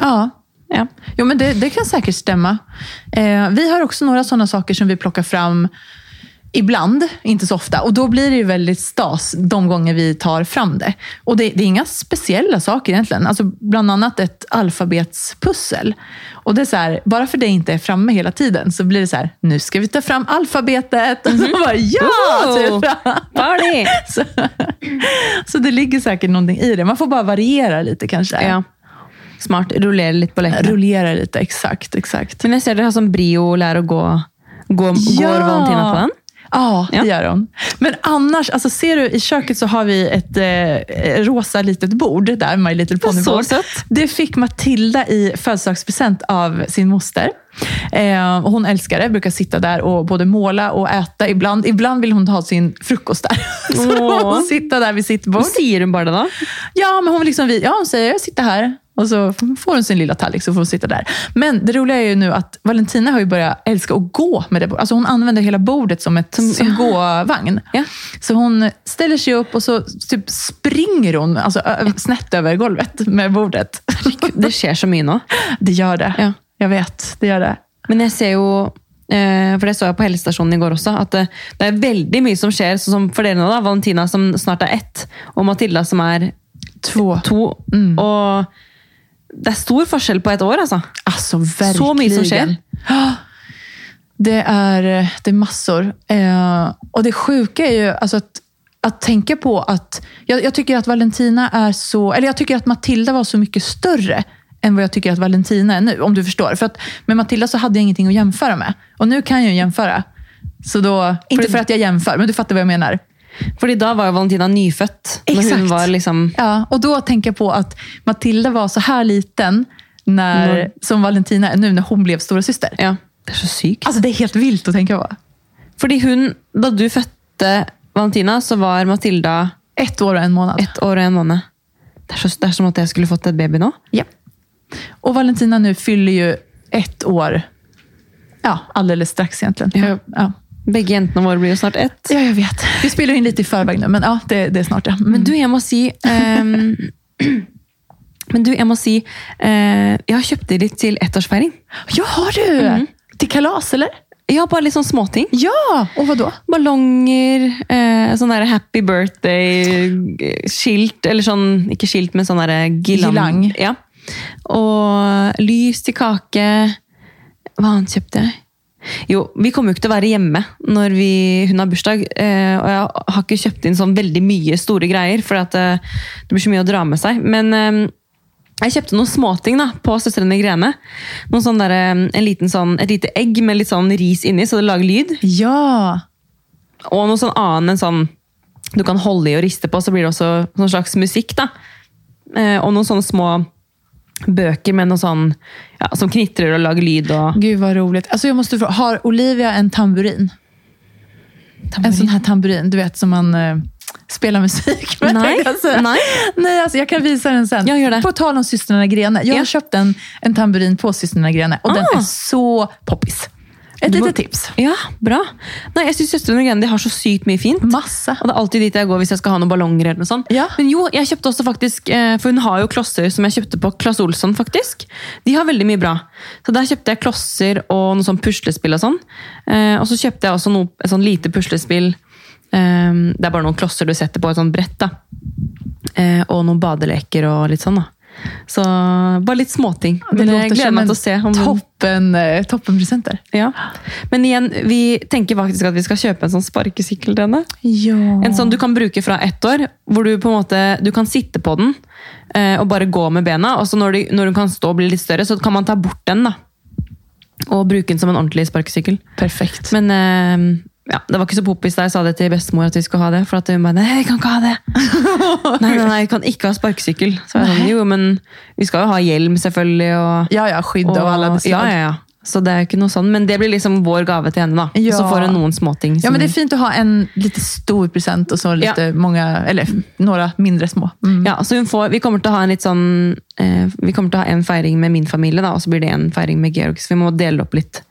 Speaker 1: Ja,
Speaker 2: Ja.
Speaker 1: Jo, men det, det kan säkert stämma. Eh, vi har också några sådana saker som vi plockar fram ibland, inte så ofta. Och då blir det ju väldigt stas de gånger vi tar fram det. Och det, det är inga speciella saker egentligen. Alltså, bland annat ett alfabetspussel. Och det är så här, bara för det inte är framme hela tiden så blir det så här, nu ska vi ta fram alfabetet. Och så bara, ja! Typ.
Speaker 2: Party!
Speaker 1: Så, så det ligger säkert någonting i det. Man får bara variera lite kanske.
Speaker 2: Ja. Smart. Rullere litt på lekene.
Speaker 1: Rullera lite, exakt. exakt.
Speaker 2: Men jeg ser dere har sånn Brio lærer å gå. gå Går Valentina på den?
Speaker 1: Ja, det gör hon. Men annars, alltså ser du i köket så har vi ett eh, rosa litet bord där, My Little Pony
Speaker 2: så
Speaker 1: board.
Speaker 2: sött.
Speaker 1: Det fick Matilda i födelsedagspresent av sin moster. Eh, hon älskar det, brukar sitta där och både måla och äta ibland. Ibland vill hon ha sin frukost där. så då får hon sitta där vid sitt bord.
Speaker 2: Sier hun bare det, da?
Speaker 1: Ja, men hon, liksom, ja, hon säger jag sitter här. Och så får hon sin lilla tallrik så får hon sitta där. Men det roliga är ju nu att Valentina har ju börjat älska att gå med det bordet. Alltså hon använder hela bordet som, ett, som gåvagn.
Speaker 2: Ja.
Speaker 1: Så hon ställer sig upp och så typ springer hon alltså, snett över golvet med bordet.
Speaker 2: Det skjer så mye nå.
Speaker 1: Det gör det.
Speaker 2: Ja.
Speaker 1: Jag vet, det gör det.
Speaker 2: Men jeg ser jo eh, for det så jeg på helsestasjonen i går også, at det, det er veldig mye som skjer. Sånn som for dere nå, da, Valentina som snart er ett, og Matilda som er
Speaker 1: Två.
Speaker 2: to. Og det er stor forskjell på et år, altså.
Speaker 1: Alltså verkligen.
Speaker 2: Så mycket som sker.
Speaker 1: Det är, det är massor. Eh, och det sjuka är ju alltså att, att tänka på att... Jag, jag tycker att Valentina är så... Eller jag tycker att Matilda var så mycket större än vad jag tycker att Valentina är nu, om du förstår. För att med Matilda så hade jag ingenting att jämföra med. Och nu kan jag ju jämföra. Så då, inte för att jag jämför, men du fattar vad jag menar.
Speaker 2: Fordi da var Valentina. Når
Speaker 1: Exakt.
Speaker 2: hun var liksom
Speaker 1: Ja, och då tänker jag på att Matilda var så här liten när,
Speaker 2: Mm.
Speaker 1: som Valentina är nu när hon blev stora syster.
Speaker 2: Ja, det er så sykt.
Speaker 1: Alltså det är helt vilt att tänka på.
Speaker 2: Hun, da du fødte Valentina, så var Matilda
Speaker 1: Ett år och en månad.
Speaker 2: ett år og en måned. Det er, så, det er som at jeg skulle fått et baby nå.
Speaker 1: Ja. Och Valentina nu fyller ju ett år. Ja, alldeles strax egentligen.
Speaker 2: Ja.
Speaker 1: Ja.
Speaker 2: Begge jentene våre blir jo snart ett.
Speaker 1: ja, jag vet. Vi spelar in lite i förväg nu, men ja, det, det är snart. Ja. Mm.
Speaker 2: Men du, jeg må si ehm, Men du, jeg må si eh, Jeg har kjøpt det litt til ettårsfeiring.
Speaker 1: Ja, har du? Till kalas, eller?
Speaker 2: Ja, bare litt sånn småting.
Speaker 1: Ja, och vad då?
Speaker 2: Ballonger, eh, sånn der happy birthday-skilt. Eller sånn, ikke skilt, men sånn der gilang.
Speaker 1: Gilang.
Speaker 2: Ja. Og lys til kake. Annet kjøpte jeg? Jo, vi kommer jo ikke til å være hjemme når vi, hun har bursdag. Eh, og jeg har ikke kjøpt inn sånn veldig mye store greier, for at, eh, det blir så mye å dra med seg. Men eh, jeg kjøpte noen småting da, på Søstrene Grene. Sånn der, eh, en liten sånn, et lite egg med litt sånn ris inni, så det lager lyd.
Speaker 1: Ja.
Speaker 2: Og noe sånn annen en sånn du kan holde i og riste på, så blir det også noen slags musikk. da. Eh, og noen sånne små bøker med noe sånn, ja, som knitrer og lager lyd. og
Speaker 1: Gud vad roligt. Alltså jag måste fråga, har Olivia en tamburin? En sån här tamburin, du vet som man eh, spelar musik med.
Speaker 2: Nej,
Speaker 1: jag
Speaker 2: nej.
Speaker 1: Nej, alltså jag kan visa den sen.
Speaker 2: Ja, gör det.
Speaker 1: På tal om systrarna Grene. Jag har
Speaker 2: Ja.
Speaker 1: köpt en, en tamburin på systrarna Grene och den
Speaker 2: Ah.
Speaker 1: är så poppis. Ett litet tips.
Speaker 2: Ja, bra. Nei, jeg syns Søstrene Grene de har så sykt mye fint.
Speaker 1: Massa.
Speaker 2: Og det er alltid dit jeg går hvis jeg skal ha noen ballonger. eller noe sånt.
Speaker 1: Ja.
Speaker 2: Men jo, jeg kjøpte også faktisk, eh, for hun har jo klosser som jeg kjøpte på Claes Olsson. faktisk. De har veldig mye bra. Så Der kjøpte jeg klosser og noe sånn puslespill og sånn. Eh, og så kjøpte jeg også noe, et sånn lite puslespill. Eh, det er bare noen klosser du setter på et sånt brett. da. Og noen badeleker og litt sånn. da. Så bare litt småting.
Speaker 1: Det
Speaker 2: Men jeg
Speaker 1: låter
Speaker 2: gleder meg
Speaker 1: en
Speaker 2: til å se. om
Speaker 1: toppen, eh, toppenpresenter.
Speaker 2: ja. Men igjen, vi tenker faktisk at vi skal kjøpe en sånn sparkesykkel.
Speaker 1: Ja.
Speaker 2: En sånn du kan bruke fra ett år, hvor du på en måte du kan sitte på den eh, og bare gå med bena. Og så når, de, når hun kan stå og bli litt større, så kan man ta bort den da. og bruke den som en ordentlig sparkesykkel.
Speaker 1: Perfekt.
Speaker 2: Men eh, ja, det var ikke så poppis da jeg sa det til bestemor at vi skulle ha det. For at hun bare nei, vi kan ikke ha det. nei, nei, nei, vi kan ikke ha sparkesykkel. Så jeg sånn, jo, men vi skal jo ha hjelm selvfølgelig. og
Speaker 1: ja, ja, skydd av alla dess
Speaker 2: ja,
Speaker 1: slag.
Speaker 2: ja, ja. Så det er ikke noe sånn, men det blir liksom vår gave til henne. da. Og
Speaker 1: Ja.
Speaker 2: så får hun noen småting.
Speaker 1: Ja, men det är fint att ha en lite stor present och så lite många, eller några mindre små. Mm.
Speaker 2: Ja, så får, Vi kommer til å ha en litt sånn eh, Vi kommer til å ha en feiring med min familie, da, og så blir det en feiring med Georg. Så vi må dele opp litt.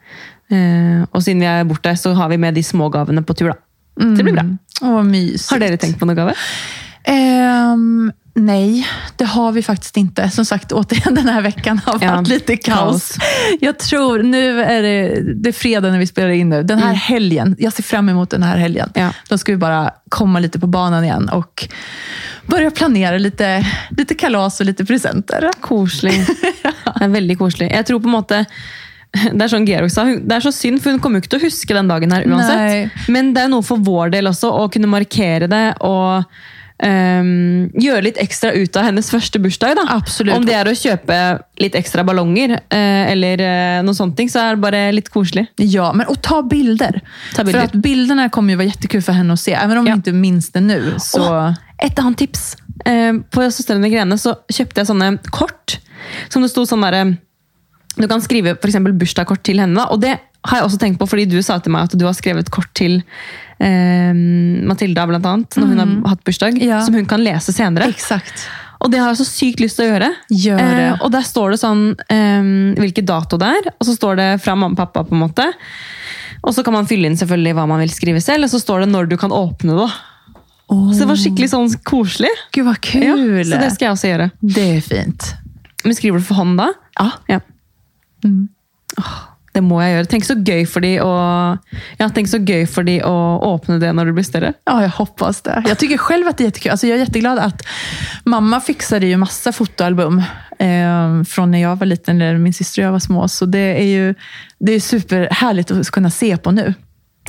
Speaker 2: Eh, og siden vi er borte, så har vi med de små gavene på tur. Så det blir bra.
Speaker 1: Åh, vad mysigt.
Speaker 2: Har dere tenkt på noe gave?
Speaker 1: Ehm, nej, det har vi faktiskt inte. Som sagt, återigen den här veckan har
Speaker 2: Ja,
Speaker 1: varit lite kaos. Jag tror, nu är det, det är fredag när vi spelar in nu. Den här helgen, jag ser fram emot den här helgen.
Speaker 2: Ja.
Speaker 1: Då ska vi bara komma lite på banan igen och börja planera lite, lite kalas och lite presenter.
Speaker 2: Koselig. Er veldig koselig. Jeg tror på en måte det er sånn Georg sa, det er så synd, for hun kommer jo ikke til å huske den dagen her uansett.
Speaker 1: Nei.
Speaker 2: Men det er noe for vår del også, å kunne markere det og ehm, gjøre litt ekstra ut av hennes første bursdag. da.
Speaker 1: Absolutt.
Speaker 2: Om det er å kjøpe litt ekstra ballonger eh, eller eh, noe sånt, så er det bare litt koselig.
Speaker 1: Ja, men och ta bilder.
Speaker 2: Ta bilder.
Speaker 1: För att bilderna kommer ju vara jättekul för henne att se. Även om
Speaker 2: Ja.
Speaker 1: vi inte minns det nu. Så...
Speaker 2: Åh, et annet tips. Eh, på Søstrene Grene så kjøpte jeg sånne kort. Som det sto sånn derre Du kan skrive eksempel bursdagskort til henne. Og det har jeg også tenkt på fordi du sa til meg at du har skrevet kort til eh, Matilda, blant annet, når hun har hatt bursdag.
Speaker 1: Ja.
Speaker 2: Som hun kan lese senere.
Speaker 1: Exakt.
Speaker 2: Og det har jeg så sykt lyst til å gjøre.
Speaker 1: Gjør.
Speaker 2: Eh, og der står det sånn eh, hvilken dato det er, og så står det fra mamma og pappa. på en måte. Og så kan man fylle inn selvfølgelig hva man vil skrive selv, og så står det når du kan åpne det.
Speaker 1: Åh,
Speaker 2: Så det var skikkelig sånn koselig.
Speaker 1: Gud vad kul!
Speaker 2: Ja, så det skal jeg også gjøre.
Speaker 1: Det är fint.
Speaker 2: Men skriver du for hånd da?
Speaker 1: Ja.
Speaker 2: Ja.
Speaker 1: Mm.
Speaker 2: Åh, det må jeg gjøre. Tenk så gøy for de å, ja, tenk så gøy for de å åpne det når du blir større.
Speaker 1: Ja, jag hoppas det. Jag tycker själv att det är jättekul. Alltså, jag är jätteglad att mamma fixade ju massa fotoalbum eh, från när jag var liten, eller min syster och jag var små. Så det är ju det är superhärligt att kunna se på nu.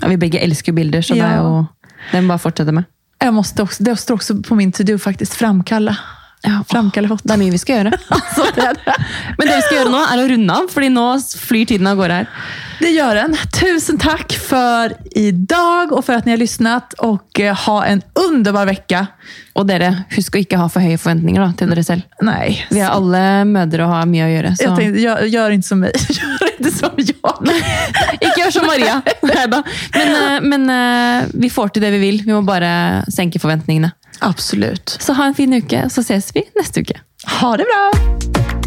Speaker 2: Ja, vi begge elsker bilder, så
Speaker 1: Ja.
Speaker 2: det må vi bare fortsette med.
Speaker 1: Jag måste också, det står också på min to-do faktiskt, framkalla.
Speaker 2: Ja,
Speaker 1: Framkalla.
Speaker 2: Det er mye vi skal gjøre.
Speaker 1: Alltså, det, är det.
Speaker 2: Men det vi skal gjøre nå, er å runde av, fordi nå flyr tiden av gårde her.
Speaker 1: det gör den. Tusen tack för idag och för att ni har lyssnat. Och eh, ha en underbar vecka.
Speaker 2: Og dere, husk å ikke ha for høye forventninger da, til dere selv.
Speaker 1: Nej,
Speaker 2: Vi er alle mødre og har mye å gjøre. Så
Speaker 1: jag tänkte, gör, gör inte som mig. Gör inte som jag.
Speaker 2: ikke gjør som Maria! Neida. Men, eh, men eh, vi får til det vi vil. Vi må bare senke forventningene.
Speaker 1: Absolut.
Speaker 2: Så ha en fin uke, så ses vi neste uke.
Speaker 1: Ha det bra!